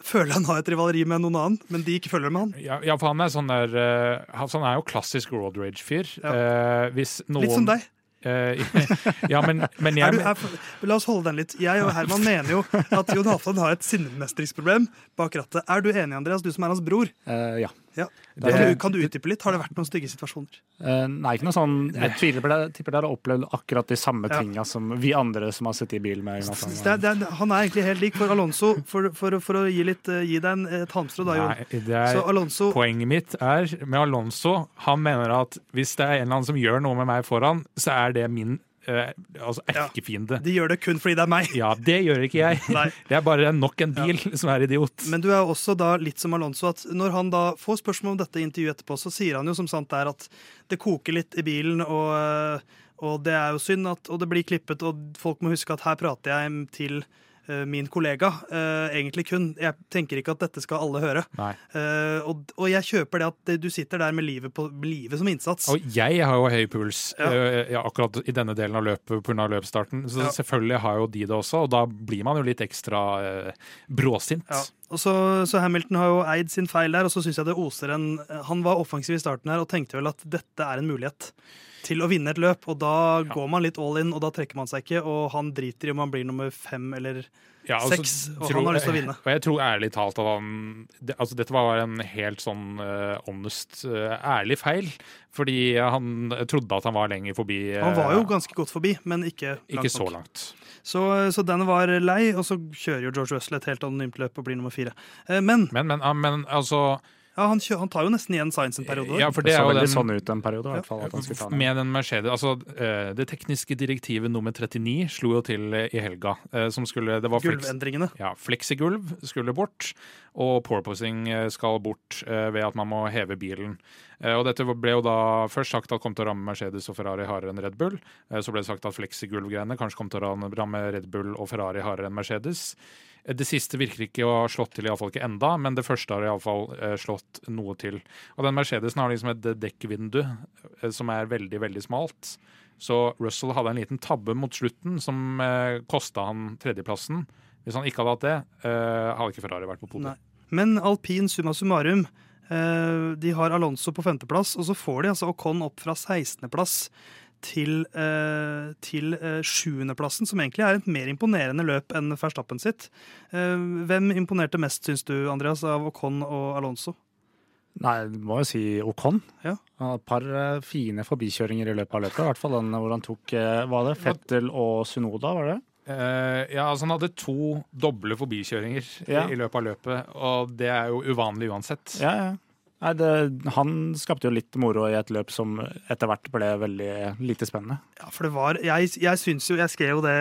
føler han har et rivaleri med noen annen, men de ikke følger med han. ja, ja, for han er sånn der uh, han- Han er jo klassisk road rage-fyr. Ja. Uh, hvis noen Litt som deg. Eh, *laughs* ja, men, men *laughs* Er jeg du, er, la oss holde den litt. Jeg og Herman mener jo at Jon Halvdan har et sinnemestringsproblem bak rattet. Er du enig, Andreas, du som er hans bror? Eh, ja. Ja. Det- Kan, du, kan du utdype litt? Har det vært noen stygge situasjoner? Uh, nei, ikke noe sånn Jeg tviler på det. Tipper dere har opplevd akkurat de samme Ja. tinga som vi andre som har sittet i bil med. Jonathan. Det, er- det, er- han er egentlig helt lik for Alonso, for, for, for å gi, litt, uh, gi deg en, et halmstrå da, Jon. Nei, det er, Så Alonso Poenget mitt er med Alonso Han mener at hvis det er en eller annen som gjør noe med meg foran, så er det min eh, altså Ja. De gjør det kun fordi det er meg. Ja, det gjør ikke jeg. *laughs* Nei. Det er bare nok en bil *laughs* som er idiot. Men du er også da litt som Alonso, at når han da får spørsmål om dette intervjuet etterpå, så sier han jo som sant er at det koker litt i bilen, og, eh, og det er jo synd at Og det blir klippet, og folk må huske at her prater jeg til min kollega, eh, egentlig kun. Jeg tenker ikke at dette skal alle høre. Eh, og, og jeg kjøper det at du sitter der med livet, på, livet som innsats. Og jeg har jo høy puls Ja. eh, akkurat i denne delen av løpet pga. løpsstarten. Så Ja. selvfølgelig har jo de det også, og da blir man jo litt ekstra eh, bråsint. Ja. Og så, så Hamilton har jo eid sin feil der, og så syns jeg det oser en Han var offensiv i starten her og tenkte vel at dette er en mulighet til å vinne et løp, og da går man litt all in, og da trekker man seg ikke, og han driter i om han blir nummer fem eller Ja, altså, Seks, og tror- han har lyst til å vinne. Og jeg tror ærlig talt at han det, Altså, dette var en helt sånn uh, honest, uh, ærlig feil. Fordi han trodde at han var lenger forbi. Uh, Han var jo ganske godt forbi, men ikke langt Ikke så langt. Så, så den var lei, og så kjører jo George Russell et helt anonymt løp og blir nummer fire. Men Men, men, ja, men altså Ja, han, kjø, han tar jo nesten igjen Science en periode. Ja, for Det det så veldig den, sånn ut en periode, i hvert fall. At han skulle ta den. Med den Mercedes, altså eh, Det tekniske direktivet nummer 39 slo jo til eh, i helga. eh, Som skulle, det var flex, Gulvendringene. ja, Fleksigulv skulle bort, og porpoising skal bort ved at man må heve bilen. Og dette ble jo da først sagt at kom til å ramme Mercedes og Ferrari hardere enn Red Bull. Så ble det sagt at fleksigulv-greiene kanskje kom til å ramme Red Bull og Ferrari hardere enn Mercedes. Eh, Det siste virker ikke å ha slått til, iallfall ikke enda, men det første har iallfall eh, slått noe til. Og den Mercedesen har liksom et dekkvindu eh, som er veldig, veldig smalt. Så Russell hadde en liten tabbe mot slutten som eh, kosta han tredjeplassen. Hvis han ikke hadde hatt det, hadde ikke Ferrari vært på podiet. Men alpin summa summarum De har Alonso på femteplass, og så får de altså Ocon opp fra 16.-plass til, eh, til eh, sjuendeplassen, som egentlig er et mer imponerende løp enn Verstappen sitt. Eh, hvem imponerte mest, syns du, Andreas, av Ocon og Alonso? Nei, du må jo si Ocon. Ja. Et par fine forbikjøringer i løpet av løpet. I hvert fall den hvor han tok var det, Fettel og Sunoda, var det? Uh, ja, altså Han hadde to doble forbikjøringer i- Ja. i løpet av løpet, og det er jo uvanlig uansett. Ja, ja. Nei, det, han skapte jo litt moro i et løp som etter hvert ble veldig lite spennende. Ja, for det var Jeg, jeg syns jo Jeg skrev jo det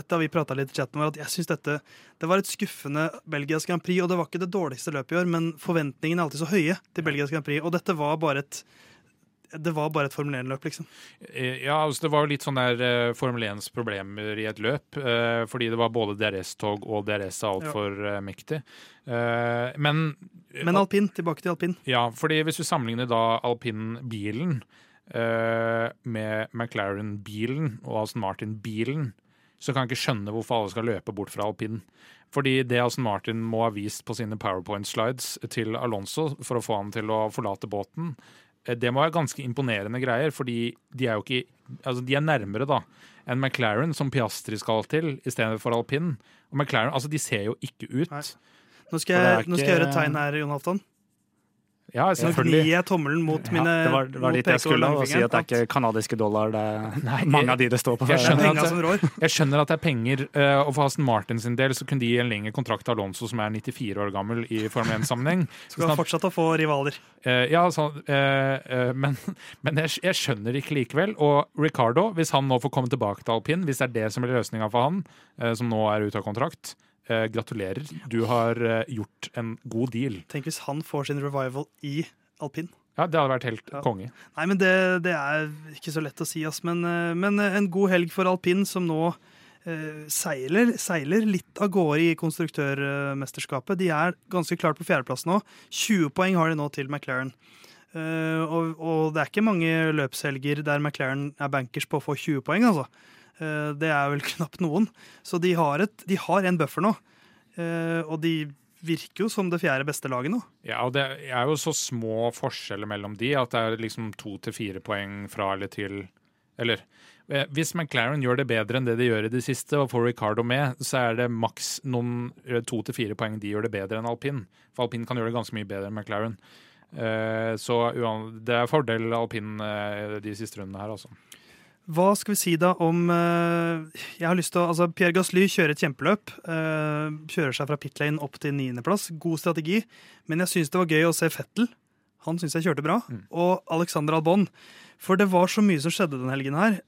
etter vi prata litt i chatten vår, at jeg syns dette Det var et skuffende Belgias Grand Prix, og det var ikke det dårligste løpet i år, men forventningene er alltid så høye til Belgias Grand Prix, og dette var bare et det var bare et Formel 1-løp, liksom. Eh, Ja, altså Det var jo litt sånn der uh, Formel 1s problemer i et løp. Uh, fordi det var både DRS-tog og DRS er altfor eh, mektig. Uh, men Men alpin, tilbake til alpin. Ja, fordi hvis du sammenligner da alpin-bilen med McLaren-bilen og Aston Martin-bilen, så kan jeg ikke skjønne hvorfor alle skal løpe bort fra alpin. Fordi det Aston Martin må ha vist på sine powerpoint-slides til Alonso for å få han til å forlate båten, det må være ganske imponerende greier, fordi de er jo ikke Altså, de er nærmere, da, enn McLaren, som Piastri skal til, i stedet for alpin. Og McLaren, altså, de ser jo ikke ut. Nei. Nå skal, jeg, nå skal jeg gjøre et tegn her, Jon Halvdan. selvfølgelig. Nå gnir jeg tommelen mot mine Ja, det var, det var dit jeg skulle, å si at det er ikke kanadiske dollar. Det er *laughs* Nei, mange av de det står på. jeg skjønner at- Jeg skjønner at det er penger, eh, og for Aston Martin sin del så kunne de gi en lengre kontrakt til Alonso, som er 94 år gammel i Formel 1-sammenheng. Skal *laughs* fortsette å få rivaler. Eh, ja, så, eh, eh, men, *laughs* men jeg, jeg skjønner ikke likevel. Og Ricardo, hvis han nå får komme tilbake til alpin, hvis det er det som blir løsninga for han, som nå er ute av kontrakt, eh, gratulerer. Du har eh, gjort en god deal. Tenk hvis han får sin revival i alpin. Ja, det hadde vært helt Ja. konge. Nei, men det, det er ikke så lett å si, ass. Men, eh, men en god helg for alpin, som nå eh, seiler, seiler litt av gårde i konstruktørmesterskapet. De er ganske klart på fjerdeplass nå. 20 poeng har de nå til McLaren. Eh, og, og det er ikke mange løpshelger der McLaren er bankers på å få 20 poeng, altså. Eh, det er vel *laughs* knapt noen. Så de har, et, de har en buffer nå. Eh, og de virker jo som det fjerde beste laget nå. Ja, og det er jo så små forskjeller mellom de at det er liksom to til fire poeng fra eller til Eller eh, hvis McLaren gjør det bedre enn det de gjør i det siste, og får Ricardo med, så er det maks noen to til fire poeng de gjør det bedre enn alpin. For alpin kan gjøre det ganske mye bedre enn McLaren. Så det er fordel alpin de siste rundene her, altså. Hva skal vi si da om eh, Jeg har lyst til å, altså Pierre Gasly kjører et kjempeløp. eh, kjører seg fra pit lane opp til niendeplass. God strategi. Men jeg syns det var gøy å se Fettel. Han syns jeg kjørte bra. Og Alexander Albon. For det var så mye som skjedde den helgen her.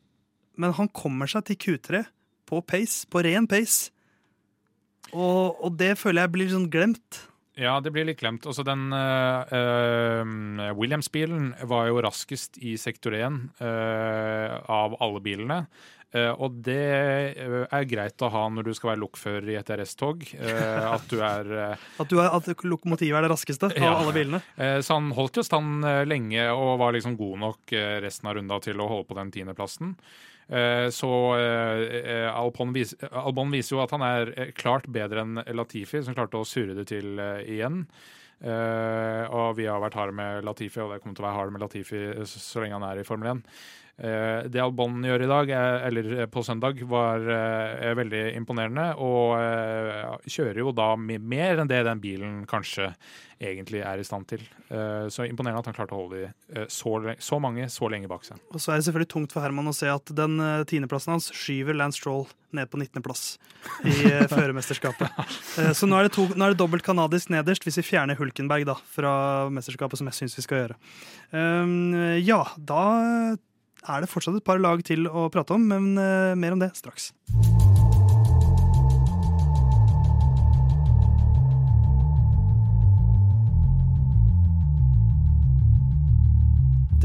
Men han kommer seg til Q3 på pace, på ren pace. Og, og det føler jeg blir sånn glemt. Ja, det blir litt glemt. Altså, den uh, Williams-bilen var jo raskest i sektor 1 uh, av alle bilene. Uh, og det er greit å ha når du skal være lokfører i et RS-tog. Uh, at du er uh, *laughs* At, du er, at lokomotivet er det raskeste av Ja. alle bilene. Så han holdt jo stand lenge og var liksom god nok resten av runda til å holde på den tiendeplassen. Uh, Så uh, uh, Albon, vis, Albon viser jo at han er klart bedre enn Latifi, som klarte å surre det til igjen. Uh, og vi har vært harde med Latifi, og det kommer til å være harde med Latifi så, så lenge han er i Formel 1. Eh, det Albon gjør i dag, eh, eller på søndag, var eh, veldig imponerende. Og eh, kjører jo da mer enn det den bilen kanskje egentlig er i stand til. Eh, så imponerende at han klarte å holde de eh, så, så mange så lenge bak seg. Og så er det selvfølgelig tungt for Herman å se at den eh, tiendeplassen hans skyver Lance Stroll ned på 19.-plass i eh, *laughs* førermesterskapet. Eh, så nå er, det to, nå er det dobbelt kanadisk nederst hvis vi fjerner Hulkenberg da, fra mesterskapet, som jeg syns vi skal gjøre. Um, ja, da er det fortsatt et par lag til å prate om, men eh, mer om det straks.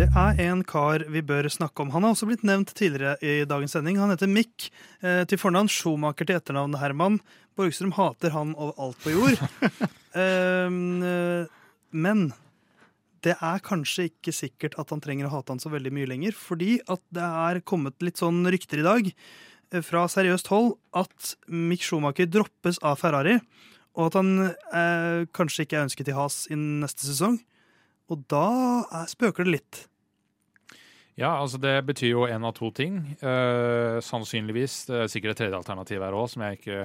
Det er en kar vi bør snakke om. Han har også blitt nevnt tidligere i dagens sending. Han heter Mick. Eh, til fornavn Schumacher til etternavn Herman. Borgstrøm hater han over alt på jord. *laughs* Eh, men det er kanskje ikke sikkert at han trenger å hate han så veldig mye lenger, fordi at det er kommet litt sånn rykter i dag eh, fra seriøst hold at Mick Schumacher droppes av Ferrari, og at han eh, kanskje ikke er ønsket i Has i neste sesong. Og da er, spøker det litt. Ja, altså det betyr jo en av to ting. Eh, sannsynligvis det er sikkert et tredje alternativ her òg, som jeg ikke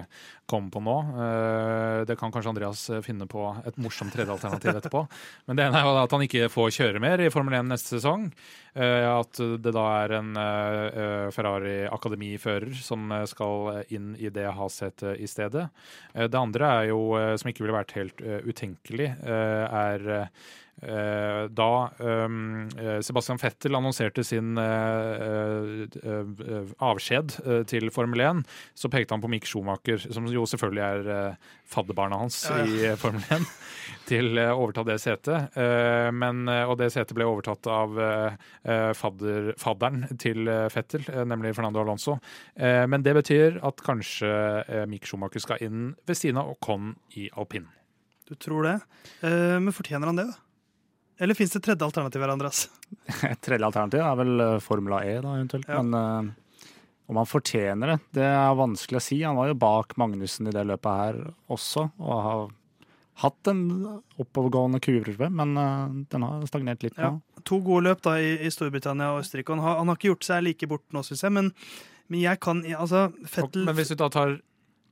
kommer på nå. Eh, det kan kanskje Andreas finne på et morsomt tredje alternativ etterpå. *laughs* Men det ene er jo at han ikke får kjøre mer i Formel 1 neste sesong. Eh, at det da er en eh, Ferrari akademifører som eh, skal inn i det Has-setet i stedet. Eh, det andre er jo, eh, som ikke ville vært helt eh, utenkelig, eh, er eh, da um, eh, Sebastian Fettel annonserte sin eh, eh, eh, avskjed eh, til Formel 1, så pekte han på Mick Schumacher, som jo selvfølgelig er eh, fadderbarnet hans Ja, ja. i eh, Formel 1, *laughs* til eh, å overta det setet. Eh, men, eh, og det setet ble overtatt av eh, eh, fadder, fadderen til eh, Vettel, eh, nemlig Fernando Alonso. Eh, men det betyr at kanskje eh, Mick Schumacher skal inn ved siden av Ocon i alpin. Du tror det? Eh, men fortjener han det, da? Eller fins det et tredje alternativ her, Andreas? Et tredje alternativ er vel eh, Formula E, da, eventuelt. Ja. Men uh, om han fortjener det, det er vanskelig å si. Han var jo bak Magnussen i det løpet her også, og har hatt en oppovergående kurve, men uh, den har stagnert litt nå. Ja. To gode løp da i, i Storbritannia og Østerrike. Han har, han har ikke gjort seg like bort nå, syns jeg, men, men jeg kan Altså, Fettel Men hvis du da tar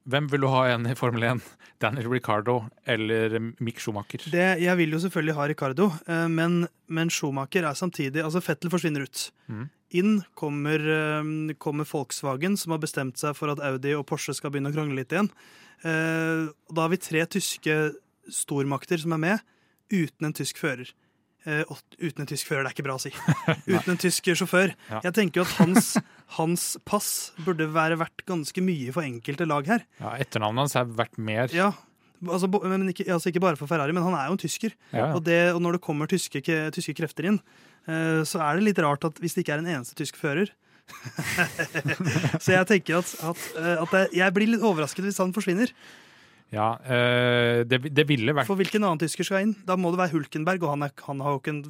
Hvem vil du ha igjen i Formel 1? Daniel Ricardo eller Mick Schumacher? det, Jeg vil jo selvfølgelig ha Ricardo, eh, men, men Schumacher er samtidig Altså, Fettel forsvinner ut. Mm. Inn kommer, eh, kommer Volkswagen, som har bestemt seg for at Audi og Porsche skal begynne å krangle litt igjen. Eh, Da har vi tre tyske stormakter som er med, uten en tysk fører. Eh, uten en tysk fører, det er ikke bra å si. *laughs* Uten en tysk sjåfør. Ja. Jeg tenker jo at hans, hans pass burde være verdt ganske mye for enkelte lag her. Ja, Etternavnet hans er verdt mer. Ja, altså, men ikke, altså ikke bare for Ferrari, men han er jo en tysker. Ja, ja. Og, det, og når det kommer tyske, tyske krefter inn, eh, så er det litt rart at hvis det ikke er en eneste tysk fører *laughs* Så jeg tenker at, at, eh, at jeg blir litt overrasket hvis han forsvinner. Ja, øh, det, det ville vært For hvilken annen tysker skal inn? Da må det være Hulkenberg, og han, er, han har jo ikke en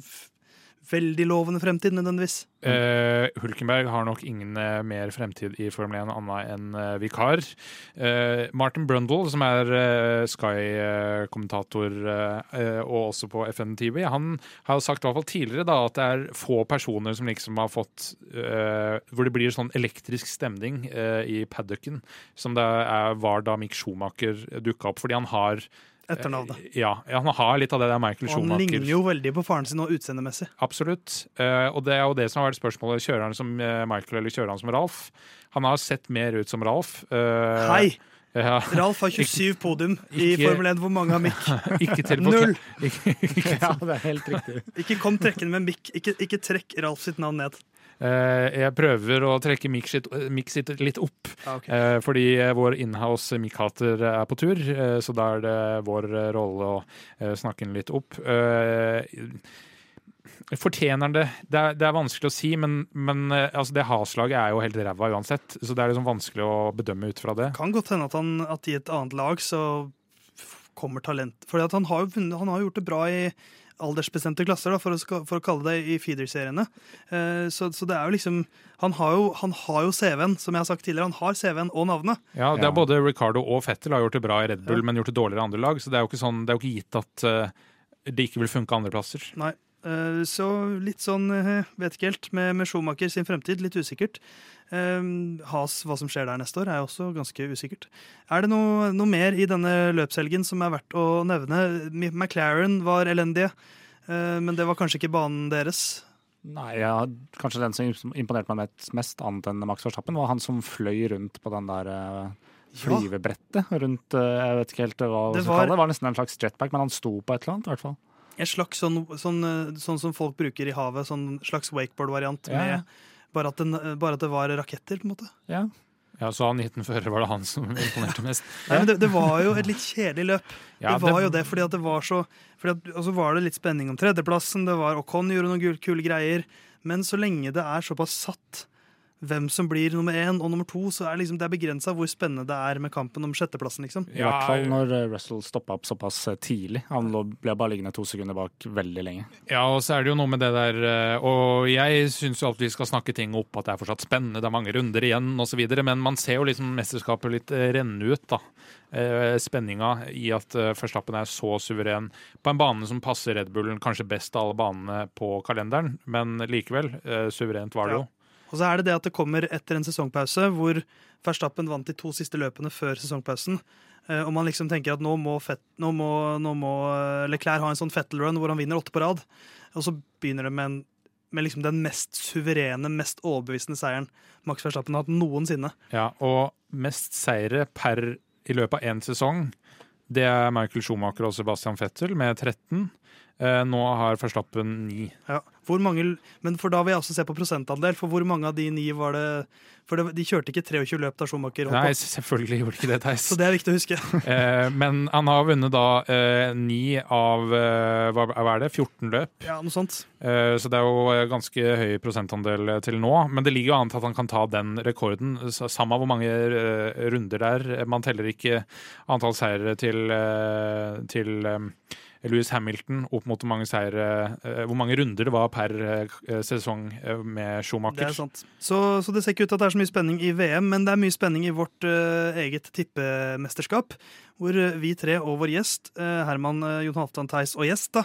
veldig lovende fremtid nødvendigvis. eh, Hulkenberg har nok ingen eh, mer fremtid i Formel 1 annet enn eh, vikar. Martin Brundle, som er Sky-kommentator og også på FN TV, han har sagt i hvert fall tidligere da, at det er få personer som liksom har fått Hvor det blir sånn elektrisk stemning i paddocken, som det er, var da Mick Schumacher dukka opp, fordi han har Etternavnet. Ja, han har litt av det der Michael Og han ligner jo veldig på faren sin og utseendemessig. Absolutt. Eh, og det er jo det som har vært spørsmålet. Kjører han som eh, Michael eller kjører han som Ralf? Han har sett mer ut som Ralf. Eh, Hei! Ja, Ralf har 27 podium i Ikke- Formel 1. Hvor mange har Mick? *laughs* ikke til Null! Ikke, *laughs* ikke, Ja, det er helt riktig. Ikke kom trekkende med Mick. Ikke, ikke trekk Ralf sitt navn ned. Eh, jeg prøver å trekke Mick sitt, litt opp, okay. fordi eh, vår inhouse Mick-hater er på tur. eh, så da er det vår rolle å snakke den litt opp. Fortjener han det? Det er, det er vanskelig å si, men, men altså det Has-laget er jo helt ræva uansett. Så det er liksom vanskelig å bedømme ut fra det. Kan godt hende at, han, at i et annet lag så kommer talent For han, har han har jo gjort det bra i aldersbestemte klasser, da, for, å, for å kalle det i feeder-seriene. Eh, så, så det er jo liksom Han har jo, han har jo CV-en, som jeg har sagt tidligere. Han har CV-en og navnet. Ja, det er Både Ricardo og Fettel har gjort det bra i Red Bull, Ja. men gjort det dårligere i andre lag. Så det er jo ikke, sånn, det er jo ikke gitt at uh, det ikke vil funke andre plasser. Nei. Eh, Så litt sånn, eh, vet ikke helt, med, med Schumacher sin fremtid, litt usikkert. Eh, Has, hva som skjer der neste år, er også ganske usikkert. Er det noe, noe mer i denne løpshelgen som er verdt å nevne? McLaren var elendige, eh, men det var kanskje ikke banen deres. Nei, ja, kanskje den som imponerte meg mest- annet enn Max Verstappen, var han som fløy rundt på den der eh, flyvebrettet rundt eh, Jeg vet ikke helt hva Det skal kalle var- det var nesten en slags jetpack, men han sto på et eller annet, i hvert fall. En slags sånn, sånn, eh, sånn som folk bruker i havet, sånn slags wakeboard-variant. Ja. med Bare bare at det var raketter, på en måte. Ja. Ja, Så han 19 førere var det han som *laughs* imponerte mest. Nei, men det, det var jo et litt kjedelig løp. Ja, det var jo det, fordi at det var så fordi at, Og så var det litt spenning om tredjeplassen. Det var Ocon gjorde noen kule greier. Men så lenge det er såpass satt hvem som blir nummer én og nummer to, så er liksom, det er begrensa hvor spennende det er med kampen om sjetteplassen, liksom. I hvert fall når eh, Russell stoppa opp såpass eh, tidlig. Han ble bare liggende to sekunder bak veldig lenge. Ja, og så er det jo noe med det der eh, Og jeg syns jo at vi skal snakke ting opp, at det er fortsatt spennende, det er mange runder igjen osv., men man ser jo liksom mesterskapet litt renne ut, da. Eh, Spenninga i at Førstappen er så suveren på en bane som passer Red Bullen kanskje best av alle banene på kalenderen, men likevel, suverent var det Ja. Og så er det det at det kommer etter en sesongpause hvor Verstappen vant de to siste løpene før sesongpausen. Eh, Og man liksom tenker at nå må, Fett, nå må, nå må eh, Leclerc ha en sånn Fettel-run hvor han vinner åtte på rad. Og så begynner det med, en, med liksom den mest suverene, mest overbevisende seieren Max Verstappen har hatt noensinne. Ja, og mest seire per i løpet av én sesong, det er Michael Schumacher og Sebastian Vettel med 13. Eh, nå har Verstappen 9. Ja. Hvor mange, men for da vil jeg også se på prosentandel. For hvor mange av de ni var det For det, de kjørte ikke 23 løp da Schumacher holdt Nei, selvfølgelig gjorde ikke det, Theis. Så det er viktig å huske. *laughs* Eh, men han har vunnet da eh, ni av eh, hva, er det, 14 løp. Ja, noe sånt. Eh, så det er jo eh, ganske høy prosentandel til nå. Men det ligger jo an til at han kan ta den rekorden. Samme Samme hvor mange runder det er. Man teller ikke antall seire til, til Louis Hamilton opp mot hvor mange, seire, eh, hvor mange runder det var per eh, sesong med med Det Schumacher. er sant. Så, så det ser ikke ut til at det er så mye spenning i VM, men det er mye spenning i vårt uh, eget tippemesterskap. Hvor eh, vi tre og vår gjest, uh, Herman, uh, Jon Halvdan Theis og gjest, da,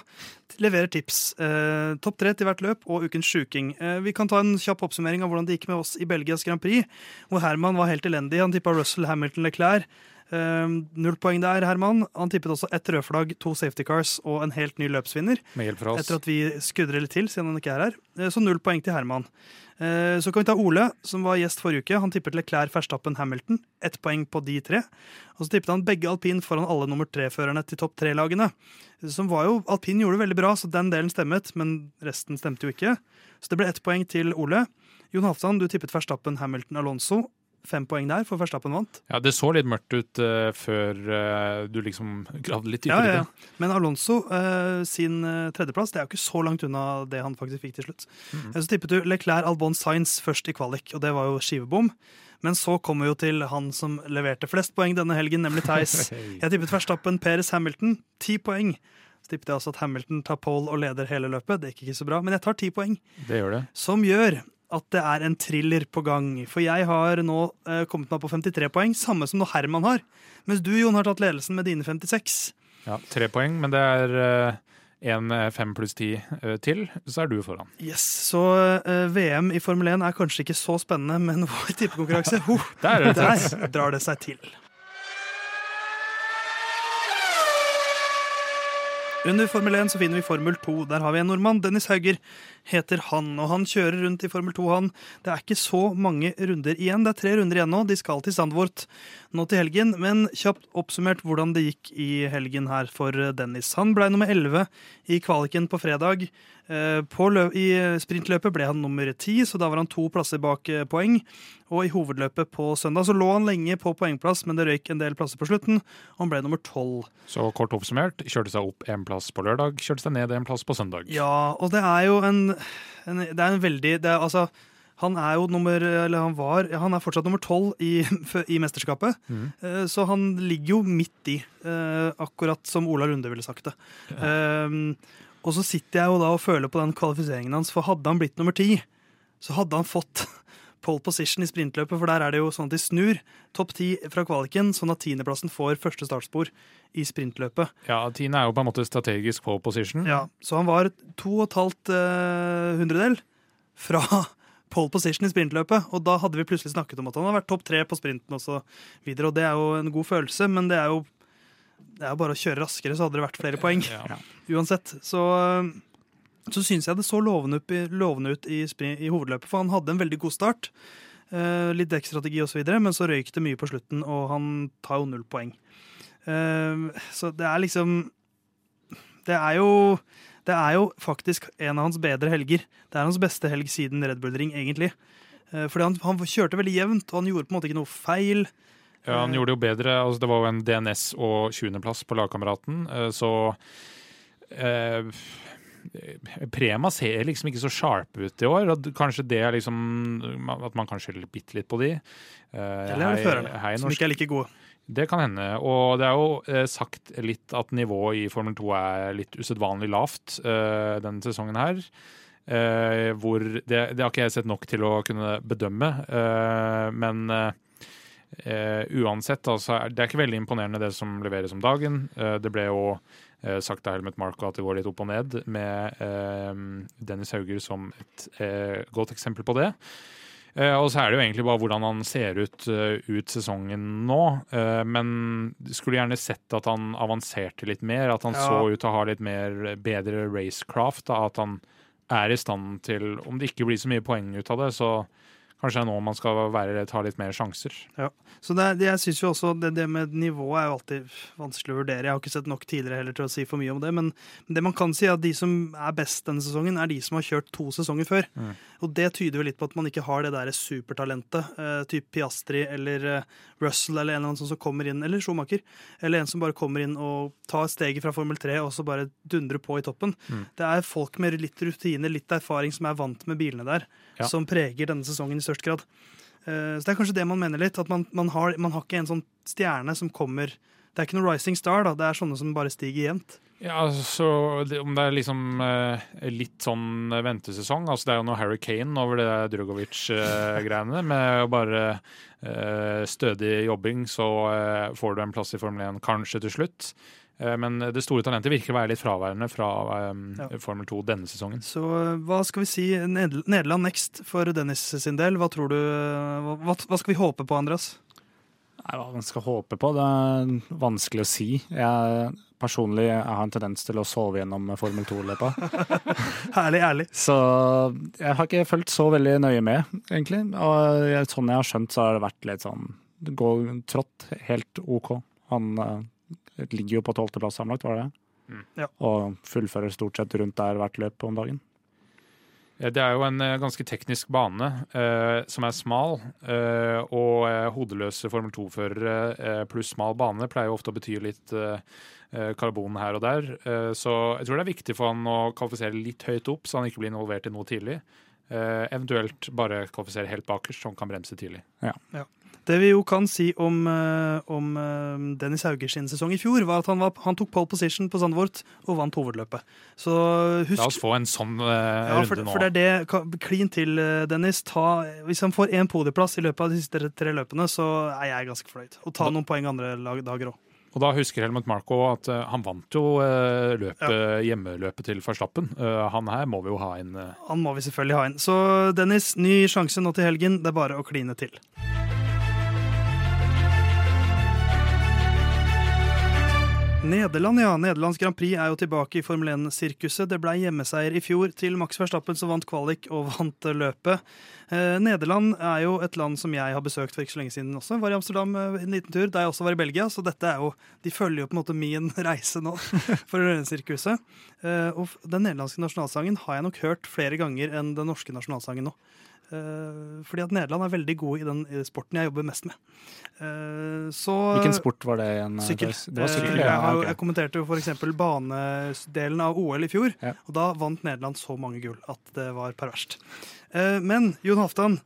leverer tips. Eh, Topp tre til hvert løp og ukens sjuking. Eh, vi kan ta en kjapp oppsummering av hvordan det gikk med oss i Belgias Grand Prix, hvor Herman var helt elendig. Han tippa Russell Hamilton Leclerc. Eh, null poeng der, Herman. Han tippet også ett rødflagg, to safety cars og en helt ny løpsvinner. Etter at vi skudder litt til, siden han ikke er her. Eh, Så null poeng til Herman. Eh, Så kan vi ta Ole, som var gjest forrige uke. Han tippet Leclerc, Verstappen, Hamilton. Ett poeng på de tre. Og så tippet han begge alpin foran alle nummer tre-førerne til topp tre-lagene. Som var jo, Alpin gjorde det veldig bra, så den delen stemmet, men resten stemte jo ikke. Så det ble ett poeng til Ole. Jon Halvdan, du tippet Verstappen, Hamilton, Alonso. Fem poeng der, for Verstappen vant. Ja, Det så litt mørkt ut uh, før uh, du liksom *laughs* gravde litt dypere Ja, ja, ja. Men Alonso uh, sin tredjeplass det er jo ikke så langt unna det han faktisk fikk til slutt. Mm -hmm. Så tippet du Leclerc Albon Sainz først i kvalik, og det var jo skivebom. Men så kommer vi jo til han som leverte flest poeng denne helgen, nemlig Theis. *laughs* Jeg tippet Verstappen, Peres, Hamilton. Ti poeng. Så tippet jeg også at Hamilton tar pole og leder hele løpet. Det gikk ikke så bra, men jeg tar ti poeng. Det gjør det. Som gjør at det er en thriller på gang. For jeg har nå eh, kommet meg på 53 poeng, samme som nå Herman har. Mens du, Jon, har tatt ledelsen med dine 56. Ja, Tre poeng, men det er eh, en fem pluss ti eh, til, så er du foran. Yes, Så eh, VM i Formel 1 er kanskje ikke så spennende, men vår tippekonkurranse *laughs* uh, Der er. Der drar det seg til. Under Formel 1 så finner vi Formel 2. Der har vi en nordmann. Dennis Hauger heter han, og han kjører rundt i Formel 2, han. Det er ikke så mange runder igjen. Det er tre runder igjen nå. De skal til Sandvort nå til helgen. Men kjapt oppsummert hvordan det gikk i helgen her for Dennis. Han ble nummer 11 i kvaliken på fredag. Eh, På I sprintløpet ble han nummer ti, så da var han to plasser bak eh, poeng. Og i hovedløpet på søndag så lå han lenge på poengplass, men det røyk en del plasser på slutten. Og han ble nummer tolv. Så kort oppsummert, kjørte seg opp en plass på lørdag, kjørte seg ned en plass på søndag. Ja, og det er jo en, en Det er en veldig det er, Altså, han er jo nummer Eller han var ja, Han er fortsatt nummer tolv i, *laughs* i mesterskapet. Mhm. Eh, Så han ligger jo midt i, eh, akkurat som Ola Lunde ville sagt det. Um, og så sitter jeg jo da og føler på den kvalifiseringen hans, for hadde han blitt nummer ti, så hadde han fått *laughs* pole position i sprintløpet, for der er det jo sånn at de snur topp ti fra kvaliken, sånn at tiendeplassen får første startspor i sprintløpet. Ja, tiende er jo på en måte strategisk pole position. Ja, Så han var to og et halvt uh, hundredel fra pole position i sprintløpet, og da hadde vi plutselig snakket om at han har vært topp tre på sprinten og så videre, og det er jo en god følelse, men det er jo det er jo bare å kjøre raskere, så hadde det vært flere poeng. Ja. Uansett. Så, så syns jeg det så lovende, opp lovende ut i, sprint, i, hovedløpet, for han hadde en veldig god start. Eh, litt dekkstrategi osv., men så røyk det mye på slutten, og han tar jo null poeng. Eh, så det er liksom Det er jo det er jo faktisk en av hans bedre helger. Det er hans beste helg siden Red Bull Ring, egentlig. Eh, fordi han, han kjørte veldig jevnt, og han gjorde på en måte ikke noe feil. Ja, Han gjorde det jo bedre. Altså, det var jo en DNS og 20.-plass på lagkameraten, så eh, Prema ser liksom ikke så sharp ut i år. og Kanskje det er liksom At man kan skylde bitte litt på de. Eh, Eller er det førerne, som ikke er like gode. Det kan hende. Og det er jo eh, sagt litt at nivået i Formel 2 er litt usedvanlig lavt eh, denne sesongen her. Eh, hvor det, det, har ikke jeg sett nok til å kunne bedømme, eh, men Uh, uansett, altså, det er ikke veldig imponerende det som leveres om dagen. Uh, det ble jo uh, sagt av Helmet Marko at det går litt opp og ned, med Dennis Hauger som et godt eksempel på det. Og så er det jo egentlig bare hvordan han ser ut ut sesongen nå. men skulle gjerne sett at han avanserte litt mer, at han ja. så ut til å ha litt mer bedre racecraft. Da, at han er i stand til, om det ikke blir så mye poeng ut av det, så Kanskje det er nå man skal være, ta litt mer sjanser. Ja, så det, det, jeg synes jo også det, det, med nivået er jo alltid vanskelig å vurdere. Jeg har ikke sett nok tidligere heller til å si for mye om det. Men det man kan si er at de som er best denne sesongen, er de som har kjørt to sesonger før. Mm. Og det tyder jo litt på at man ikke har det der supertalentet. eh, typ Piastri eller uh, Russell eller en eller annen som kommer inn, eller Schumacher. Eller en som bare kommer inn og tar steget fra Formel 3 og så bare dundrer på i toppen. Mm. Det er folk med litt rutine, litt erfaring, som er vant med bilene der, ja. som preger denne sesongen i størst grad. Uh, så Det er kanskje det man mener litt. At man, man, har, man, har, ikke en sånn stjerne som kommer Det er ikke noe rising star, da. Det er sånne som bare stiger jevnt. Ja, så Om det er liksom eh, litt sånn ventesesong altså Det er jo noe Harry Kane over det Drugovic-greiene. *laughs* med å bare eh, stødig jobbing, så får du en plass i Formel 1 kanskje til slutt. Eh, men det store talentet virker å være litt fraværende fra um, ja. Formel 2 denne sesongen. Så eh, hva skal vi si Nederland next for Dennis sin del? Hva tror du Hva, hva skal vi håpe på, Andreas? Hva man skal håpe på, det er vanskelig å si. Jeg personlig jeg har en tendens til å sove gjennom Formel 2-løpet. *laughs* herlig, ærlig. Så jeg har ikke fulgt så veldig nøye med, egentlig. Og sånn jeg har skjønt, så har det vært litt sånn Det går trått helt OK. Han ligger jo på tolvteplass sammenlagt, var det? Mm. Ja. Og fullfører stort sett rundt der hvert løp om dagen. Det er jo en eh, ganske teknisk bane eh, som er smal. Eh, og eh, hodeløse Formel 2-førere eh, pluss smal bane pleier jo ofte å bety litt eh, karbon her og der. så jeg tror det er viktig for han å kvalifisere litt høyt opp, så han ikke blir involvert i noe tidlig. eventuelt bare kvalifisere helt bakerst, så han kan bremse tidlig. Ja. ja. Det vi jo kan si om, eh, om eh, Dennis Haugers sesong i fjor, var at han, var, han tok pole position på Sandvort og vant hovedløpet. Så husk La oss få en sånn uh, ja, for, runde nå. For det er det. Klin til, Dennis. Ta, hvis han får én podieplass i løpet av de siste tre løpene, så er jeg ganske fornøyd. Og ta noen poeng andre dager òg. Og da husker Helmut Marko at uh, han vant jo uh, løpet, ja. hjemmeløpet til Verstappen. Uh, han her må vi jo ha inn. Han må vi selvfølgelig ha inn. Så Dennis, ny sjanse nå til helgen. Det er bare å kline til. Nederland, ja. Nederlands Grand Prix er jo tilbake i Formel 1-sirkuset. Det ble hjemmeseier i fjor til Max Verstappen, som vant kvalik og vant løpet. Eh, Nederland er jo et land som jeg har besøkt for ikke så lenge siden også. Jeg var i Amsterdam eh, en liten tur, da jeg også var i Belgia. Så dette er jo, de følger jo på en måte min *laughs* reise nå for sirkuset. Eh, og den nederlandske nasjonalsangen har jeg nok hørt flere ganger enn den norske nasjonalsangen nå. Fordi at Nederland er veldig god i den sporten jeg jobber mest med. Så, Hvilken sport var det igjen? Sykkel. Det var sykkel. Jeg, har, jeg, kommenterte jo f.eks. banedelen av OL i fjor, ja. og da vant Nederland så mange gull at det var perverst. Men Jon Halvdan,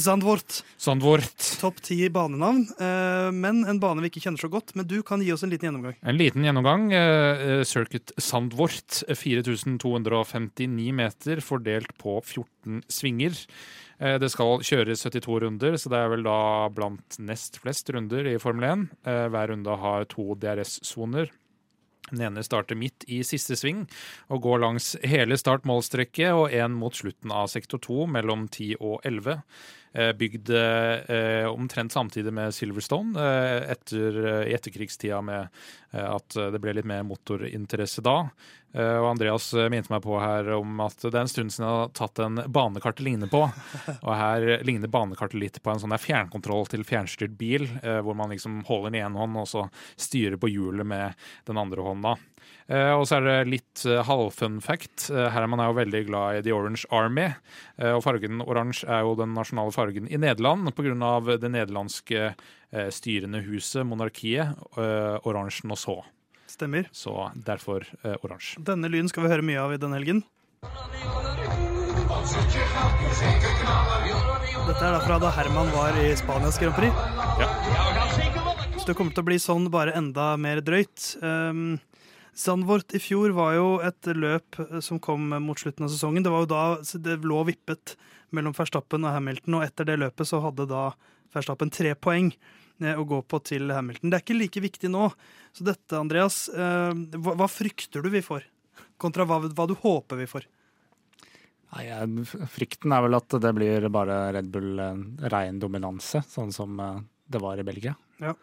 Zandvort. Zandvort. Topp ti banenavn, men en bane vi ikke kjenner så godt. Men du kan gi oss en liten gjennomgang. En liten gjennomgang. Circuit Zandvort. 4259 meter fordelt på 14 svinger. Eh, Det skal kjøres 72 runder, så det er vel da blant nest flest runder i Formel 1. Eh, Hver runde har to DRS-soner. Den ene starter midt i siste sving og går langs hele start-målstrekket og en mot slutten av sektor 2 mellom 10 og 11. Eh, Bygd eh, omtrent samtidig med Silverstone eh, etter, i etterkrigstida med at det ble litt mer motorinteresse da. Og Andreas minte meg på her om at det er en stund siden jeg har tatt en banekartet ligner på. *laughs* Og her ligner banekartet litt på en sånn fjernkontroll til fjernstyrt bil, hvor man liksom holder den i én hånd og så styrer på hjulet med den andre hånda. Eh, og så er det litt uh, halvfun fact. Uh, Herman er jo veldig glad i The Orange Army. Og fargen oransje er jo den nasjonale fargen i Nederland pga. det nederlandske styrende huset, monarkiet. Oransjen og så. Stemmer. Så derfor oransje. Denne lyden skal vi høre mye av i denne helgen. Dette er da fra da Herman var i Spanias Grand Prix. Ja. Så det kommer til å bli sånn bare enda mer drøyt. Um, Zandvoort i fjor var jo et løp eh, som kom mot slutten av sesongen. Det var jo da det lå vippet mellom Verstappen og Hamilton, og etter det løpet så hadde da Verstappen tre poeng eh, å gå på til Hamilton. Det er ikke like viktig nå. Så dette, Andreas, eh, hva, hva frykter du vi får? Kontra hva, hva du håper vi får? Nei, Frykten er vel at det blir bare Red Bull rein dominanse, sånn som det var i Belgia. Ja.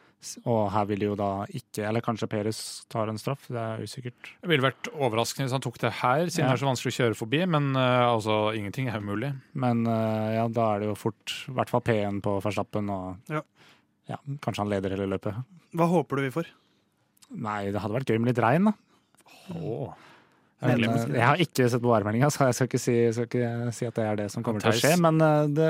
Og her vil jo da ikke Eller kanskje Peres tar en straff, det er usikkert. Det ville vært overraskende hvis han tok det her, siden Ja. det er så vanskelig å kjøre forbi. Men uh, altså, ingenting er umulig. Men uh, ja, da er det jo fort i hvert fall P1 på Verstappen, og Ja. ja, kanskje han leder hele løpet. Hva håper du vi får? Nei, det hadde vært gøy med litt regn, da. Åh. Men, Jeg glemmer eh, jeg har ikke sett på varemeldinga, så jeg skal ikke, si, skal ikke si at det er det som kommer til å skje. Men eh, det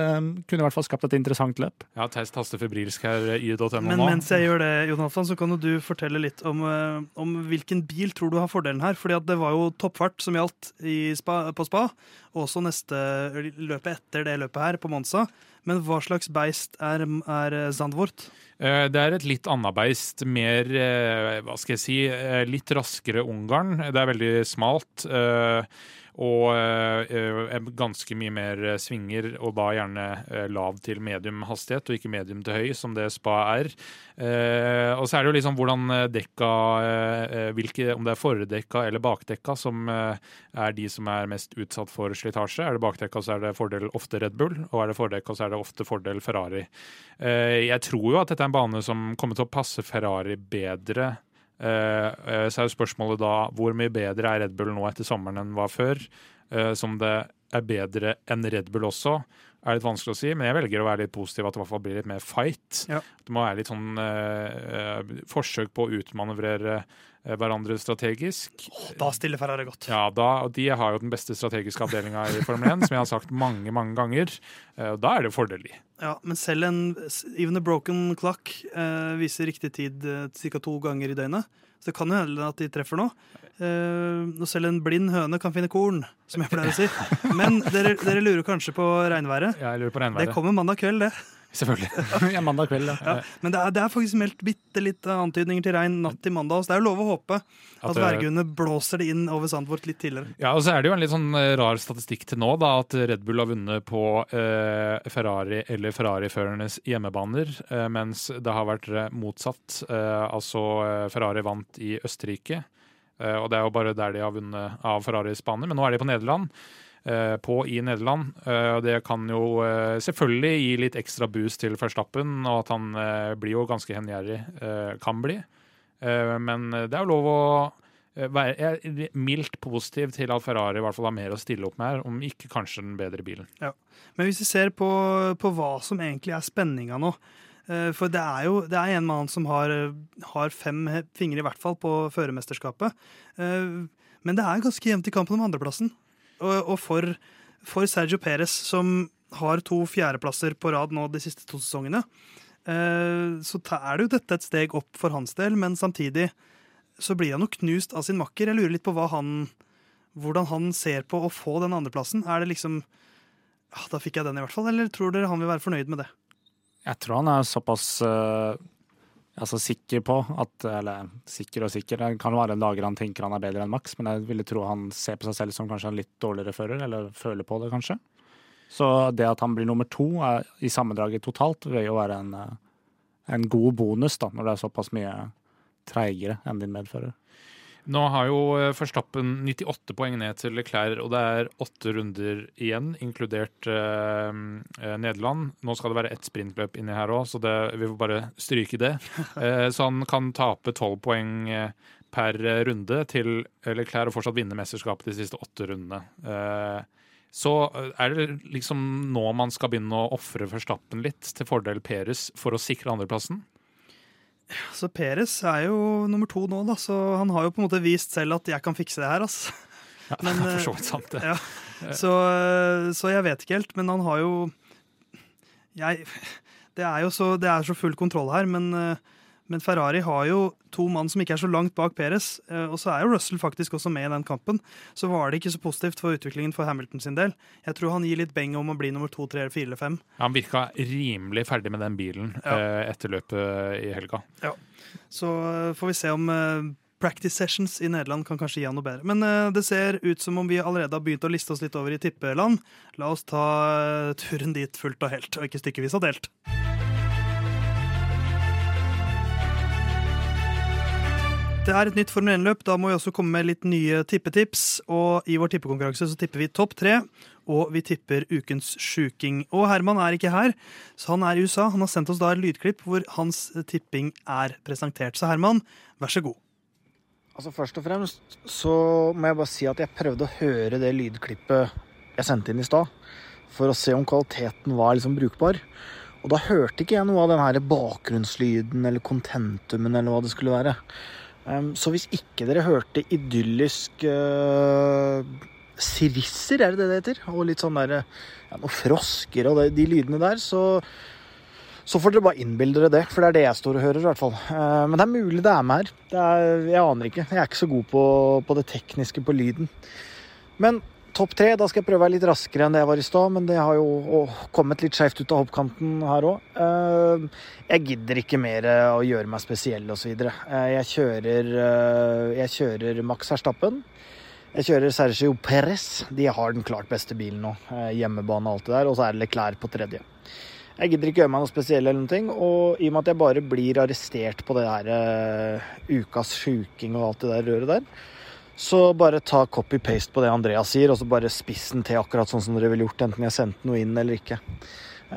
kunne i hvert fall skapt et interessant løp. Ja, Theis taster febrilsk her i .no Men nå. mens jeg gjør det, Jonathan, så kan du fortelle litt om, eh, om hvilken bil tror du har fordelen her. Fordi at det var jo toppfart som gjaldt i spa, på spa, og også neste løpet etter det løpet her, på Monza. Men hva slags beist er, er Zandvoort? Eh, Det er et litt annet beist. Mer, eh, hva skal jeg si, eh, litt raskere Ungarn. Det er veldig smalt. Og eh, eh, ganske mye mer eh, svinger, og da gjerne eh, lav til medium hastighet, og ikke medium til høy, som det spa er. Eh, Og så er det jo liksom hvordan eh, dekka hvilke, Om det er fordekka eller bakdekka som er de som er mest utsatt for slitasje. Er det bakdekka, så er det fordel ofte Red Bull, og er det fordekka, så er det ofte fordel Ferrari. Jeg tror jo at dette er en bane som kommer til å passe Ferrari bedre. Eh, eh, Så er jo spørsmålet da hvor mye bedre er Red Bull nå etter sommeren enn var før? Eh, Som det er bedre enn Red Bull også, er litt vanskelig å si. Men jeg velger å være litt positiv at det i hvert fall blir litt mer fight. Ja. Det må være litt sånn forsøk på å utmanøvrere hverandre strategisk. Da stiller Ferrari godt. Ja, da, De har jo den beste strategiske avdelinga i Formel 1, som jeg har sagt mange mange ganger. Eh, og Da er det fordel i. Ja, men selv en even a broken clock eh, viser riktig tid eh, ca. to ganger i døgnet. Så det kan jo hende at de treffer nå. Eh, og selv en blind høne kan finne korn, som jeg pleier å si. *laughs* Men dere, dere lurer kanskje på regnværet. Jeg lurer på Det kommer mandag kveld, det. Selvfølgelig. *laughs* ja, mandag kveld, ja. Ja. Men det er, det er faktisk meldt bitte litt antydninger til regn natt til mandag. Så det er jo lov å håpe at, At værgudene blåser det inn over Sandvort litt tidligere. Ja, og så er det jo en litt sånn eh, rar statistikk til nå, da, at Red Bull har vunnet på eh, Ferrari eller Ferrari-førernes hjemmebaner, eh, mens det har vært eh, motsatt. Eh, altså eh, Ferrari vant i Østerrike, eh, og det er jo bare der de har vunnet av Ferraris baner, men nå er de på Nederland. Eh, På i Nederland. Eh, Det kan jo eh, selvfølgelig gi litt ekstra boost til Verstappen, og at han blir jo ganske hengjerrig. Kan bli. Men det er jo lov å være- mildt positiv til at Ferrari i hvert fall har mer å stille opp med her, om ikke kanskje den bedre bilen. Men hvis vi ser på, på hva som egentlig er spenninga nå For det er jo det er en mann som har, har fem fingre i hvert fall på førermesterskapet. Men det er ganske jevnt i kampen om andreplassen. Og, og for, for Sergio Perez, som har to fjerdeplasser på rad nå de siste to sesongene, eh, så er det jo dette et steg opp for hans del, men samtidig så blir han jo knust av sin makker. Jeg lurer litt på han, hvordan han ser på å få den andreplassen. Er det liksom ja, Da fikk jeg den, i hvert fall. Eller tror dere han vil være fornøyd med det? Jeg tror han er såpass eh, altså sikker på at Eller sikker og sikker. Det kan være dager han tenker han er bedre enn Max, men jeg ville tro han ser på seg selv som kanskje en litt dårligere fører, eller føler på det, kanskje. Så det at han blir nummer to er, i sammendraget totalt, vil jo være en, eh, en god bonus, da, når det er såpass mye treigere enn din medfører. Nå har jo Forstappen 98 poeng ned til Leclerc, og det er åtte runder igjen, inkludert eh, eh, Nederland. Nå skal det være ett sprintløp inni her òg, så det, vi får bare stryke det. *laughs* Eh, så han kan tape tolv poeng eh, per eh, runde til Leclerc og fortsatt vinne mesterskapet de siste åtte rundene. Eh, så eh, er det liksom nå man skal begynne å ofre Forstappen litt til fordel Peres for å sikre andreplassen? Så Peres er jo nummer to nå, da, så han har jo på en måte vist selv at jeg kan fikse det her, altså. Men, *laughs* for eh, så vidt sant, det. ja. Så, eh, så jeg vet ikke helt, men han har jo Jeg Det er jo så, det er så full kontroll her, men, eh, men Ferrari har jo to mann som ikke er så langt bak Peres. eh, Og så er jo Russell faktisk også med i den kampen. Så var det ikke så positivt for utviklingen for Hamilton sin del. Jeg tror han gir litt beng om å bli nummer to, tre, fire eller fem. Han virka rimelig ferdig med den bilen Ja. eh, etter løpet i helga. Ja. Så eh, får vi se om eh, practice sessions i Nederland kan kanskje gi han noe bedre. Men eh, det ser ut som om vi allerede har begynt å liste oss litt over i tippeland. La oss ta eh, turen dit fullt og helt, og ikke stykkevis og delt. Det er et nytt Formel 1-løp. Da må vi også komme med litt nye tippetips. Og i vår tippekonkurranse så tipper vi topp tre, og vi tipper ukens sjuking. Og Herman er ikke her, så han er i USA. Han har sendt oss da et lydklipp hvor hans tipping er presentert. Så Herman, vær så god. Altså Først og fremst så må jeg bare si at jeg prøvde å høre det lydklippet jeg sendte inn i stad, for å se om kvaliteten var liksom brukbar. Og da hørte ikke jeg noe av den her bakgrunnslyden eller kontentumen eller hva det skulle være. Um, så hvis ikke dere hørte idyllisk uh, sirisser, er det det det heter? Og litt sånn derre ja, noen frosker og de, de lydene der, så så får dere bare innbille dere det, for det er det jeg står og hører. i hvert fall. Eh, Men det er mulig det er med her. Er, jeg aner ikke. Jeg er ikke så god på, på det tekniske på lyden. Men topp tre, da skal jeg prøve å være litt raskere enn det jeg var i stad. Men det har jo å, kommet litt skeivt ut av hoppkanten her òg. Jeg gidder ikke mer eh, å gjøre meg spesiell osv. Jeg kjører, eh, jeg kjører Max Verstappen. Jeg kjører Sergio Perez. De har den klart beste bilen nå. Eh, Hjemmebane og alt det der. Og så er det Leclerc på tredje. Jeg gidder ikke gjøre meg noe spesiell eller noen ting, og i og med at jeg bare blir arrestert på det der uh, ukas sjuking og alt det der røret der, så bare ta copy-paste på det Andreas sier, og så bare spiss den til akkurat sånn som dere ville gjort, enten jeg sendte noe inn eller ikke.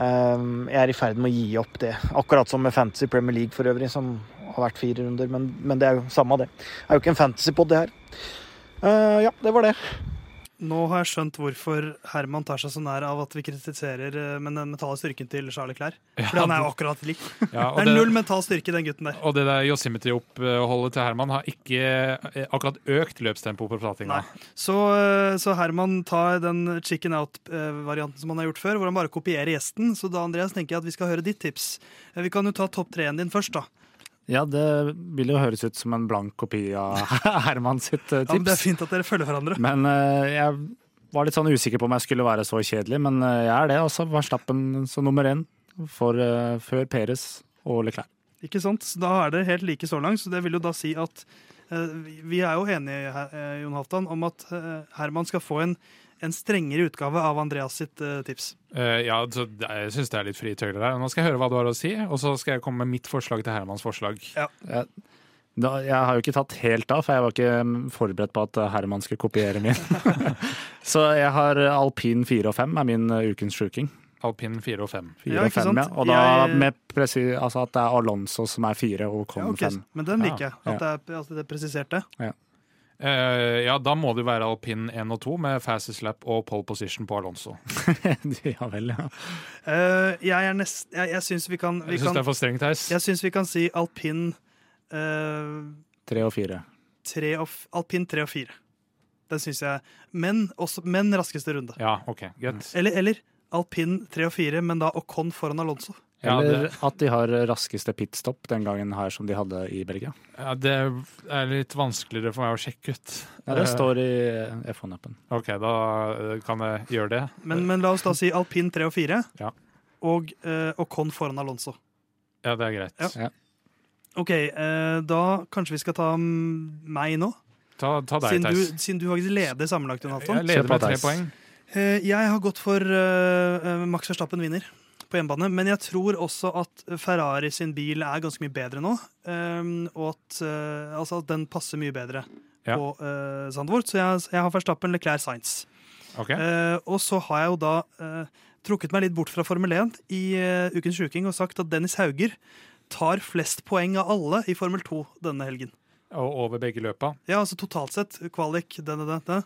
Ehm, jeg er i ferd med å gi opp det, akkurat som med Fantasy Premier League for øvrig, som har vært fire runder, men, men det er jo samme det. Det er jo ikke en fantasy-pod, det her. Eh, ja, det var det. Nå har jeg skjønt hvorfor Herman tar seg så nær av at vi kritiserer eh, med den mentale styrken til Charlie Clair. Fordi han er jo akkurat lik. *laughs* Ja, Det er det- null mental styrke, den gutten der. Og det der Yosemite-oppholdet til Herman har ikke eh, akkurat økt løpstempoet på pratinga. Så, eh, så Herman tar den chicken out-varianten som han har gjort før, hvor han bare kopierer gjesten. Så da Andreas, tenker jeg at vi skal høre ditt tips. Vi kan jo ta topp treen din først, da. Ja, det vil jo høres ut som en blank kopi av *laughs* Herman sitt tips. Ja, men det er fint at dere følger hverandre. Men uh, jeg var litt sånn usikker på om jeg skulle være så kjedelig, men eh, jeg er det. Altså Verstappen som nummer én for, uh, før Peres og Leclerc. Ikke sant? Da er dere helt like så langt. Så det vil jo da si at eh, vi- er jo enige eh, Jon Halvdan, om at eh, Herman skal få en, en strengere utgave av Andreas sitt uh, tips. Uh, ja, så jeg syns det er litt frie tøyler her. Nå skal jeg høre hva du har å si, og så skal jeg komme med mitt forslag til Hermans forslag. Da, jeg har jo ikke tatt helt av, for jeg var ikke mm, forberedt på at eh, Herman skulle kopiere min. *laughs* så jeg har alpin 4 og 5 er min ukens sjuking. Alpin 4 og 5. 4 Ja, og ikke 5, ja. Og da Jeg- med presi altså at det er Alonso som er 4 og Ja, okay. 5. Men den liker jeg. At, det er, altså det er presisert det. Eh, ja, da må det være alpin 1 og 2 med fastest lap og pole position på Alonso. *laughs* ja vel, ja. Uh, jeg er nest, jeg, jeg syns vi kan, vi Jeg syns det er for strengt, Theis. Jeg syns vi kan si alpin eh, 3 og 4. tre og, alpin 3 og 4. Den syns jeg. Men, også, men raskeste runde. Ja, OK, greit. Eller, eller alpin 3 og 4, men da Ocon foran Alonso. Ja, Eller det- at de har raskeste pitstop den gangen her som de hadde i Belgia. Ja, det er litt vanskeligere for meg å sjekke ut. Ja, det Eh, står i F1-appen. OK, da eh, kan jeg gjøre det. Men, men la oss da si alpin 3 og 4. Ja. Og eh, Ocon foran Alonso. Ja, det er greit. Ja. Ja. OK, eh, da kanskje vi skal ta meg nå? Ta, ta deg, Siden du, siden du faktisk leder sammenlagt, Jon Halvdan. Jeg leder på, med tre poeng. Eh, Jeg har gått for Max Verstappen vinner på hjemmebane. Men jeg tror også at Ferrari sin bil er ganske mye bedre nå. eh, Og at, eh, altså at den passer mye bedre Ja. på uh, Sandvort. Så jeg, jeg har Verstappen, Leclerc, Sainz. Okay. Uh, og så har jeg jo da uh, trukket meg litt bort fra Formel 1 i uh, Ukens sjuking og sagt at Dennis Hauger tar flest poeng av alle i Formel 2 denne helgen. Og over begge løpa? Ja, altså totalt sett, kvalik, denne, denne.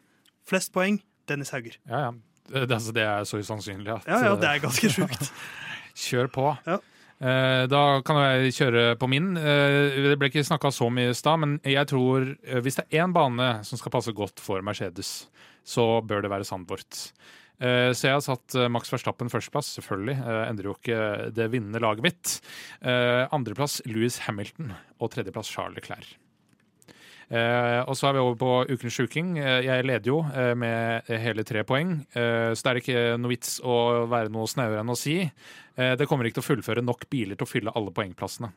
Flest poeng, Dennis Hauger. Ja, ja. Det, altså, det er så usannsynlig at Ja, ja, det eh, er ganske sjukt. *laughs* Kjør på. Ja. Eh, da kan jeg kjøre på min. Eh, det ble ikke snakka så mye i stad, men jeg tror eh, hvis det er én bane som skal passe godt for Mercedes, så bør det være Sandvort. Eh, så jeg har satt eh, Max Verstappen førsteplass, selvfølgelig. Eh, endrer jo ikke det vinnende laget mitt. Eh, andreplass Louis Hamilton og tredjeplass Charles Leclerc. Eh, og så er vi over på ukens sjuking. Eh, jeg leder jo eh, med hele tre poeng, så det er ikke noe vits å være noe snauere enn å si. Eh, det kommer ikke til å fullføre nok biler til å fylle alle poengplassene.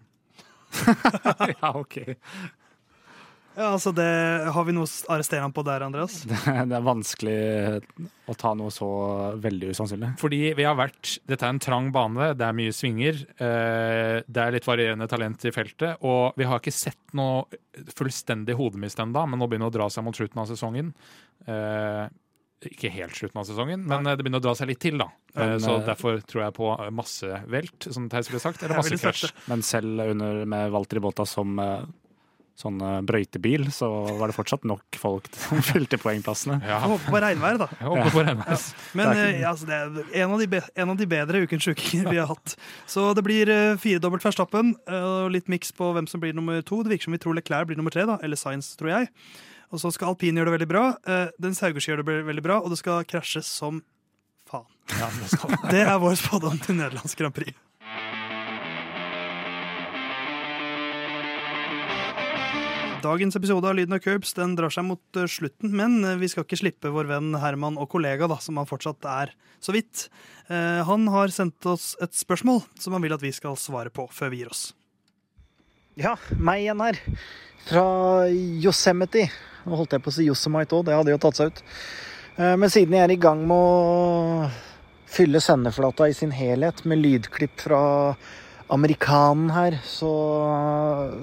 *laughs* *laughs* ja, OK. Ja, altså det, Har vi noe å arrestere ham på der, Andreas? *laughs* Det, det er vanskelig å ta noe så veldig usannsynlig. Fordi vi har vært Dette er en trang bane, det er mye svinger. eh, Det er litt varierende talent i feltet. Og vi har ikke sett noe fullstendig hodemist ennå, men nå begynner det å dra seg mot slutten av sesongen. Eh, Ikke helt slutten av sesongen, men eh, det begynner å dra seg litt til, da. Eh, Men, Så eh, derfor tror jeg på massevelt, som Theis ville sagt. Eller masse ville. Men selv under med Walter Båta som eh, sånn eh, brøytebil, så var det fortsatt nok folk *laughs* som fylte poengplassene. Ja, Jeg håper på regnvær, da. jeg håper på Rennes. Men Det er eh, altså, det er en av, de be en av de bedre ukens sjukinger vi har hatt. Så det blir uh, firedobbelt Verstappen eh, og litt miks på hvem som blir nummer to. Det virker som vi tror Leclerc blir nummer tre, da, eller Science, tror jeg. Og så skal Alpine gjøre det veldig bra. Den Saugerski gjør det veldig bra, og det skal krasjes som faen. Ja, det skal Det er vår spådom til Nederlands Grand Prix. Dagens episode av Lyden av Curbs den drar seg mot eh, slutten, men eh, vi skal ikke slippe vår venn Herman og kollega, da, som han fortsatt er så vidt. Eh, han har sendt oss et spørsmål som han vil at vi skal svare på før vi gir oss. Ja, meg igjen her. Fra Yosemite. Nå holdt jeg på å si Yosemite òg, det hadde jo tatt seg ut. Men siden jeg er i gang med å fylle sendeflata i sin helhet med lydklipp fra amerikanen her, så,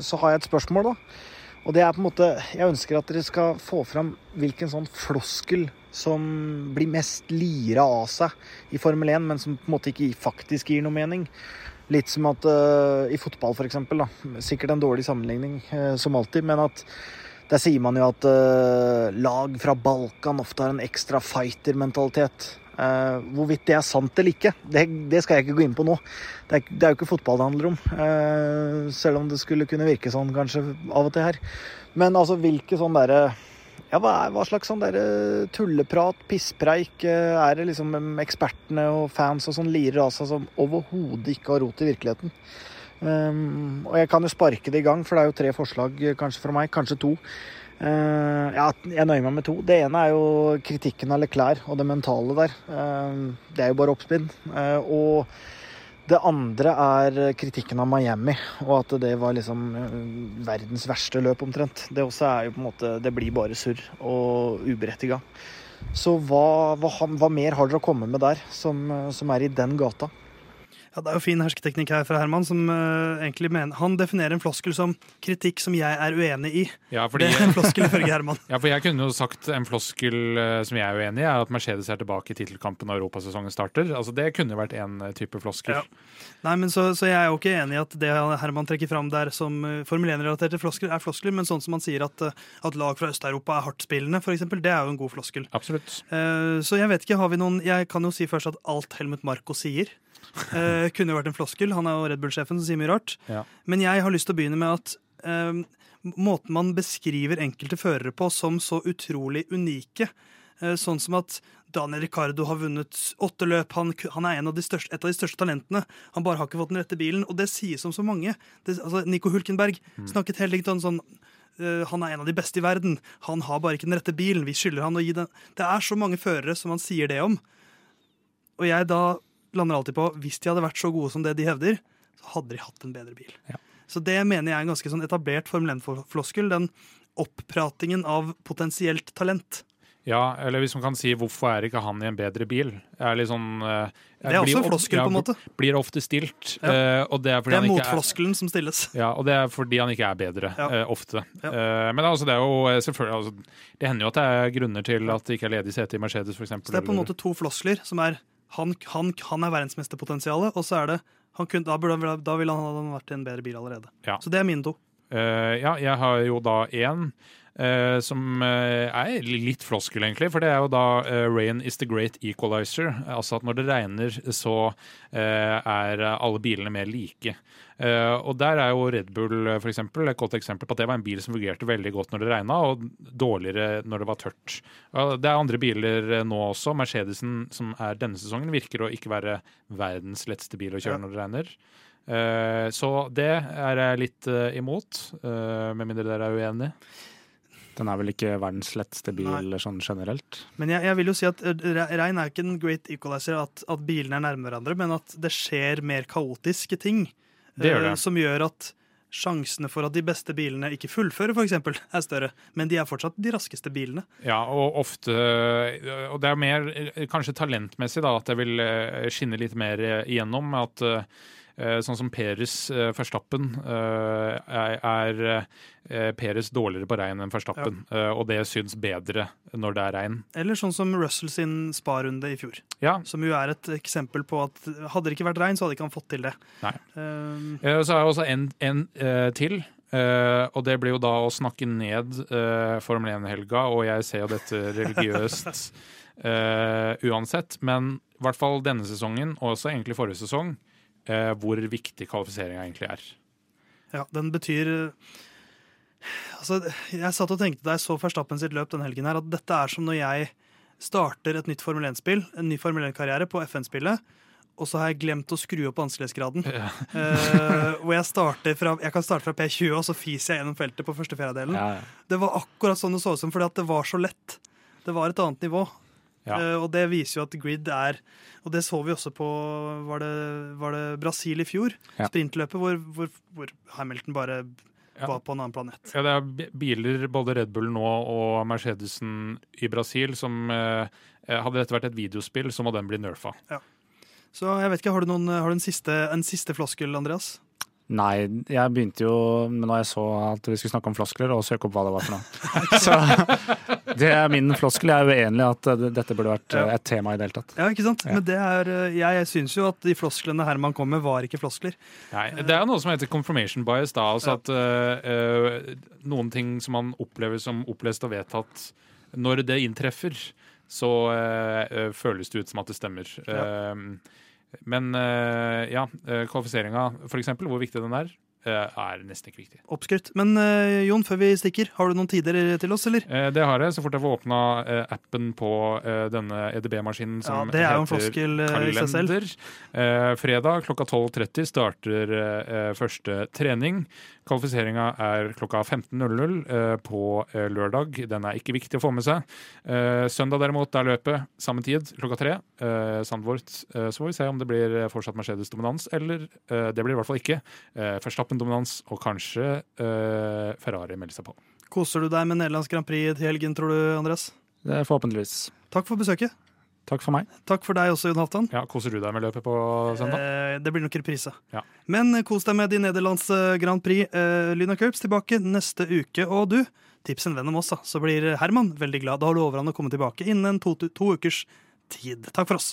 så har jeg et spørsmål, da. Og det er på en måte Jeg ønsker at dere skal få fram hvilken sånn floskel som blir mest lira av seg i Formel 1, men som på en måte ikke faktisk gir noe mening. Litt som at uh, i fotball, for eksempel, da. Sikkert en dårlig sammenligning, uh, som alltid, men at der sier man jo at uh, lag fra Balkan ofte har en ekstra fighter-mentalitet. Eh, hvorvidt det er sant eller ikke, det, det skal jeg ikke gå inn på nå. Det er, det er jo ikke fotball det handler om. Uh, selv om det skulle kunne virke sånn kanskje av og til her. Men altså, hvilke sånn derre ja, hva, er, hva slags sånn derre tulleprat, pisspreik, eh, er det liksom ekspertene og fans og sånn lirer av seg som overhodet ikke har rot i virkeligheten? Um, og jeg kan jo sparke det i gang, for det er jo tre forslag eh, kanskje fra meg, kanskje to. Uh, ja, jeg nøyer meg med to. Det ene er jo kritikken av Leclerc og det mentale der. Uh, det er jo bare oppspinn. Uh, og det andre er kritikken av Miami, og at det var liksom eh, verdens verste løp omtrent. Det også er jo på en måte Det blir bare surr og uberettiga. Så hva, hva, hva mer har dere å komme med der, som, som er i den gata? Ja, Det er jo fin hersketeknikk her fra Herman, som uh, egentlig mener Han definerer en floskel som kritikk som jeg er uenig i. Ja, Det er en floskel ifølge Herman. *laughs* ja, for jeg kunne jo sagt en floskel uh, som jeg er uenig i, er at Mercedes er tilbake i tittelkampen når europasesongen starter. Altså Det kunne vært en eh, type floskel. Ja. Nei, men så, så jeg er jo ikke enig i at det Herman trekker fram der som uh, Formel 1-relaterte floskler, er floskler, men sånn som han sier at, at lag fra Øst-Europa er hardtspillende, f.eks., det er jo en god floskel. Absolutt. Så jeg vet ikke, har vi noen Jeg kan jo si først at alt Helmut Marko sier, eh, kunne jo vært en floskel. Han er jo Red Bull-sjefen som sier mye rart. Ja. Men jeg har lyst til å begynne med at eh, måten man beskriver enkelte førere på som så utrolig unike, eh, sånn som at Daniel Ricardo har vunnet åtte løp. Han, han er en av de største, et av de største talentene. Han bare har ikke fått den rette bilen. Og det sies om så mange. Det, altså, Nico Hulkenberg snakket helt likt om sånn eh, han er en av de beste i verden. Han har bare ikke den rette bilen. Vi skylder han å gi den. Det er så mange førere som han sier det om. Og jeg da lander alltid på hvis de hadde vært så gode som det de hevder, så hadde de hatt en bedre bil. Ja. Så det mener jeg er en ganske sånn etablert Formel 1-floskel. Den opppratingen av potensielt talent. Ja, eller hvis man kan si 'hvorfor er ikke han i en bedre bil'? Er litt sånn, jeg Det er blir også en floskel, på en måte. Blir ofte stilt. Ja. eh, det er Det er ikke er som stilles. Ja, og det er fordi han ikke er bedre, Ja. eh, ofte. Ja. Eh, men altså, det er jo eh, selvfølgelig altså, Det hender jo at det er grunner til at det ikke er ledig sete i Mercedes, f.eks. Så det er på en måte to floskler som er han, han, han er verdensmesterpotensialet, og så er det han kun, da, burde, da ville han ha vært i en bedre bil allerede. Ja. Så det er mine to. Uh, ja, jeg har jo da én eh, som uh, er litt floskel, egentlig. For det er jo da uh, 'rain is the great equalizer'. Altså at når det regner, så er alle bilene mer like. Og der er jo Red Bull for eksempel, et godt eksempel på at det var en bil som fungerte veldig godt når det regna, og dårligere når det var tørt. Det er andre biler nå også. Mercedesen, som er denne sesongen, virker å ikke være verdens letteste bil å kjøre Ja. når det regner. Så det er jeg litt imot, med mindre dere er uenige. Den er vel ikke verdens letteste bil sånn generelt. Men jeg, jeg vil jo si at eh, regn er ikke en great equalizer at, at bilene er nærme hverandre, men at det skjer mer kaotiske ting. Det gjør eh, det. Som gjør at sjansene for at de beste bilene ikke fullfører, for eksempel, *laughs* er større. Men de er fortsatt de raskeste bilene. Ja, og ofte Og det er mer eh, kanskje talentmessig da, at det vil skinne litt mer igjennom. At sånn som Peres uh, Verstappen eh, er, er eh, Peres dårligere på regn enn Verstappen. Ja. og det syns bedre når det er regn. Eller sånn som Russell sin sparunde i fjor. Ja, Som jo er et eksempel på at hadde det ikke vært regn, så hadde ikke han fått til det. Nei. Eh, Eh, Så er det også en, en eh, til. Uh, og det blir jo da å snakke ned uh, Formel 1-helga, og jeg ser jo dette religiøst uh, *laughs* uansett. Men i hvert fall denne sesongen, og også egentlig forrige sesong, eh, hvor viktig kvalifiseringa egentlig er. ja, den betyr Altså, jeg satt og tenkte da jeg så Verstappen sitt løp den helgen her, at dette er som når jeg starter et nytt Formel 1-spill, en ny Formel 1-karriere på FN-spillet, og så har jeg glemt å skru opp vanskelighetsgraden. *laughs* Eh, hvor jeg fra Jeg kan starte fra P20, og så fiser jeg gjennom feltet på første fjerdedelen. Ja, ja. Det var akkurat sånn det så ut som, fordi det var så lett. Det var et annet nivå. Ja. Eh, og det viser jo at grid er Og det så vi også på Var det, var det Brasil i fjor? Ja. Sprintløpet hvor, hvor, hvor Hamilton bare Ja. var på en annen planet. Ja, det er biler, både Red Bull nå og Mercedesen i Brasil, som eh, eh, Hadde dette vært et videospill, så må den bli nerfa. Så jeg vet ikke, Har du, noen, har du en, siste, en siste floskel, Andreas? Nei, jeg begynte jo men når jeg så at vi skulle snakke om floskler, og søke opp hva det var for noe. *laughs* Så det er min floskel. Jeg er uenig i at eh, dette burde vært eh, et tema i det hele tatt. Ja, ikke sant? Ja. Men det er, eh, jeg, jeg syns jo at de flosklene Herman kom med, var ikke floskler. Nei, Det er noe som heter confirmation bias. da, altså Ja. at uh, eh, Noen ting som man opplever som opplest og vedtatt, når det inntreffer, så uh, føles det ut som at det stemmer. Ja. Uh, men uh, ja, kvalifiseringa, for eksempel, hvor viktig den er, er nesten ikke viktig. Oppskrytt. Men uh, Jon, før vi stikker, har du noen tider til oss, eller? Uh, det har jeg så fort jeg får åpna uh, appen på eh, denne EDB-maskinen Ja, det er jo en heter floskel eh, kalender. Eh, fredag klokka 12.30 starter eh, første trening. Kvalifiseringa er klokka 15.00 eh, på eh, lørdag. Den er ikke viktig å få med seg. Eh, søndag derimot er løpet samme tid, klokka tre. Eh, Sandvort. Eh, så får vi se om det blir eh, fortsatt Mercedes-dominans, eller eh, det blir det i hvert fall ikke. Eh, Verstappen-dominans, og kanskje eh, Ferrari melder seg på. Koser du deg med Nederlands Grand Prix til helgen, tror du, Andreas? Det er forhåpentligvis. Takk for besøket. Takk for meg. Takk for deg også, Jon Halvdan. Ja, Koser du deg med løpet på søndag? Eh, det blir nok reprise. Ja. Men eh, kos deg med de Nederlands eh, Grand Prix. Eh, Lyna Curbs tilbake neste uke. Og du, tips en venn om oss, da. Så blir Herman veldig glad. Da lover han å komme tilbake innen to, to ukers tid. Takk for oss.